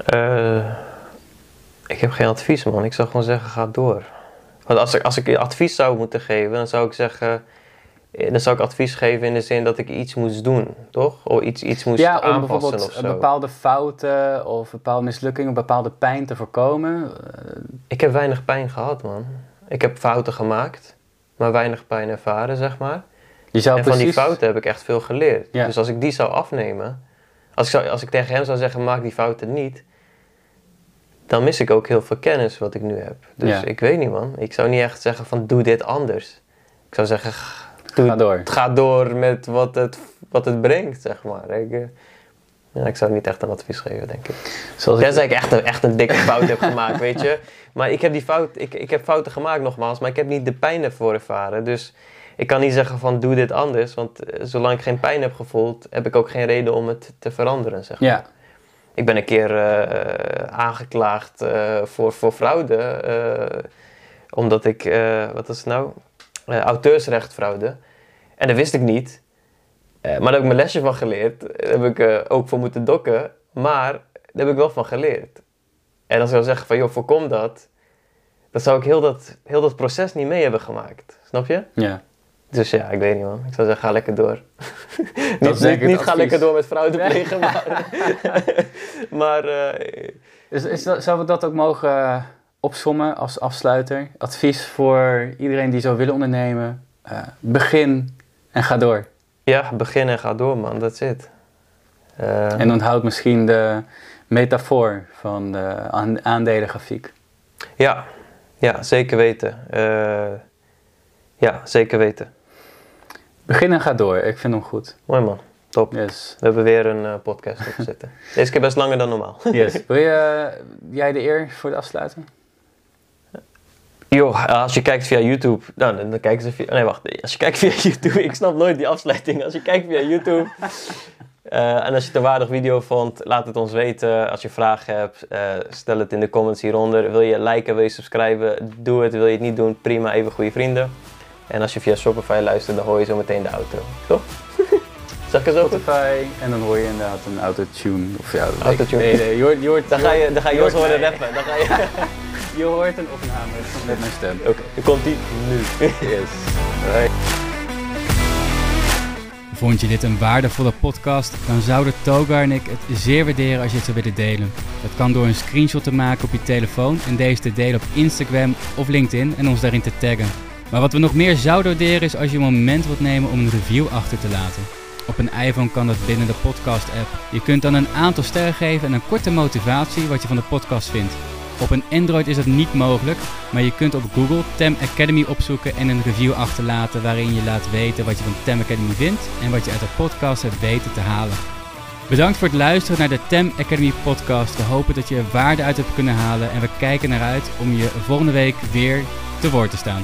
Eh, ik heb geen advies, man. Ik zou gewoon zeggen, ga door. Want als ik, als ik advies zou moeten geven, dan zou ik zeggen... eh, Dan zou ik advies geven in de zin dat ik iets moest doen, toch? Of iets, iets moest ja, om aanpassen bijvoorbeeld of zo. bepaalde fouten of bepaalde mislukkingen, bepaalde pijn te voorkomen. Eh, Ik heb weinig pijn gehad, man. Ik heb fouten gemaakt, maar weinig pijn ervaren, zeg maar. je zou en van die fouten heb ik echt veel geleerd. Ja. Dus als ik die zou afnemen... Als ik, zou, als ik tegen hem zou zeggen, maak die fouten niet... Dan mis ik ook heel veel kennis wat ik nu heb. Dus Ja. ik weet niet, man. Ik zou niet echt zeggen van, doe dit anders. Ik zou zeggen, doe, Ga door. ga door met wat het, wat het brengt, zeg maar. Ik, eh, ja, ik zou niet echt een advies geven, denk ik. Zoals ik, Tenzij ik echt een, echt een dikke fout heb gemaakt, weet je. Maar ik heb, die fout, ik, ik heb fouten gemaakt nogmaals, maar ik heb niet de pijn ervoor ervaren. Dus ik kan niet zeggen van doe dit anders, want eh, zolang ik geen pijn heb gevoeld, heb ik ook geen reden om het te veranderen, zeg maar. ja, Ik ben een keer eh, aangeklaagd eh, voor, voor fraude, omdat ik, wat was het nou, auteursrechtfraude. En dat wist ik niet. Eh, maar daar heb ik mijn lesje van geleerd. Daar heb ik eh, ook voor moeten dokken. Maar daar heb ik wel van geleerd. En als ik zou zeggen van, joh, voorkom dat. Dan zou ik heel dat, heel dat proces niet mee hebben gemaakt. Snap je? ja. Dus ja, ik weet niet man. Ik zou zeggen, ga lekker door. [LAUGHS] niet niet, ga advies. lekker door met fraude plegen, maar... [LAUGHS] maar eh, Is, is dat, zouden we dat ook mogen eh, opsommen als afsluiter? Advies voor iedereen die zou willen ondernemen. eh, begin en ga door. Ja, begin en ga door man, that's it. Eh, En onthoud misschien de metafoor van de aan- aandelengrafiek. Ja, ja, zeker weten. Eh, ja, zeker weten. Begin en ga door. Ik vind hem goed. Mooi man, top. Yes. We hebben weer een eh, podcast op zitten. [LAUGHS] Deze keer best langer dan normaal. yes. [LAUGHS] Wil je, jij de eer voor de afsluiten? Joh, als je kijkt via YouTube, nou, dan, dan kijken ze via... Nee, wacht. Als je kijkt via [LAUGHS] YouTube, ik snap nooit die afsluiting. Als je kijkt via YouTube eh, en als je het een waardig video vond, laat het ons weten. Als je vragen hebt, eh, stel het in de comments hieronder. Wil je liken, wil je subscriben, doe het. Wil je het niet doen, prima, even goede vrienden. En als je via Shopify luistert, dan hoor je zo meteen de auto. Toch? [LAUGHS] Zeg ik het zo goed? Spotify. En dan hoor je inderdaad een autotune. Of ja, Autotune. Nee, nee, je hoort, je hoort, Dan ga je, dan ga je je hoort horen rappen. Dan ga je... [LAUGHS] Je hoort een opname met mijn stem. Oké, dan komt die nu. Yes. Right. Vond je dit een waardevolle podcast? Dan zouden Togar en ik het zeer waarderen als je het zou willen delen. Dat kan door een screenshot te maken op je telefoon en deze te delen op Instagram of LinkedIn en ons daarin te taggen. Maar wat we nog meer zouden waarderen is als je een moment wilt nemen om een review achter te laten. Op een iPhone kan dat binnen de podcast-app. Je kunt dan een aantal sterren geven en een korte motivatie wat je van de podcast vindt. Op een Android is dat niet mogelijk, maar je kunt op Google Tem Academy opzoeken en een review achterlaten waarin je laat weten wat je van Tem Academy vindt en wat je uit de podcast hebt weten te halen. Bedankt voor het luisteren naar de Tem Academy podcast. We hopen dat je er waarde uit hebt kunnen halen en we kijken naar uit om je volgende week weer te woord te staan.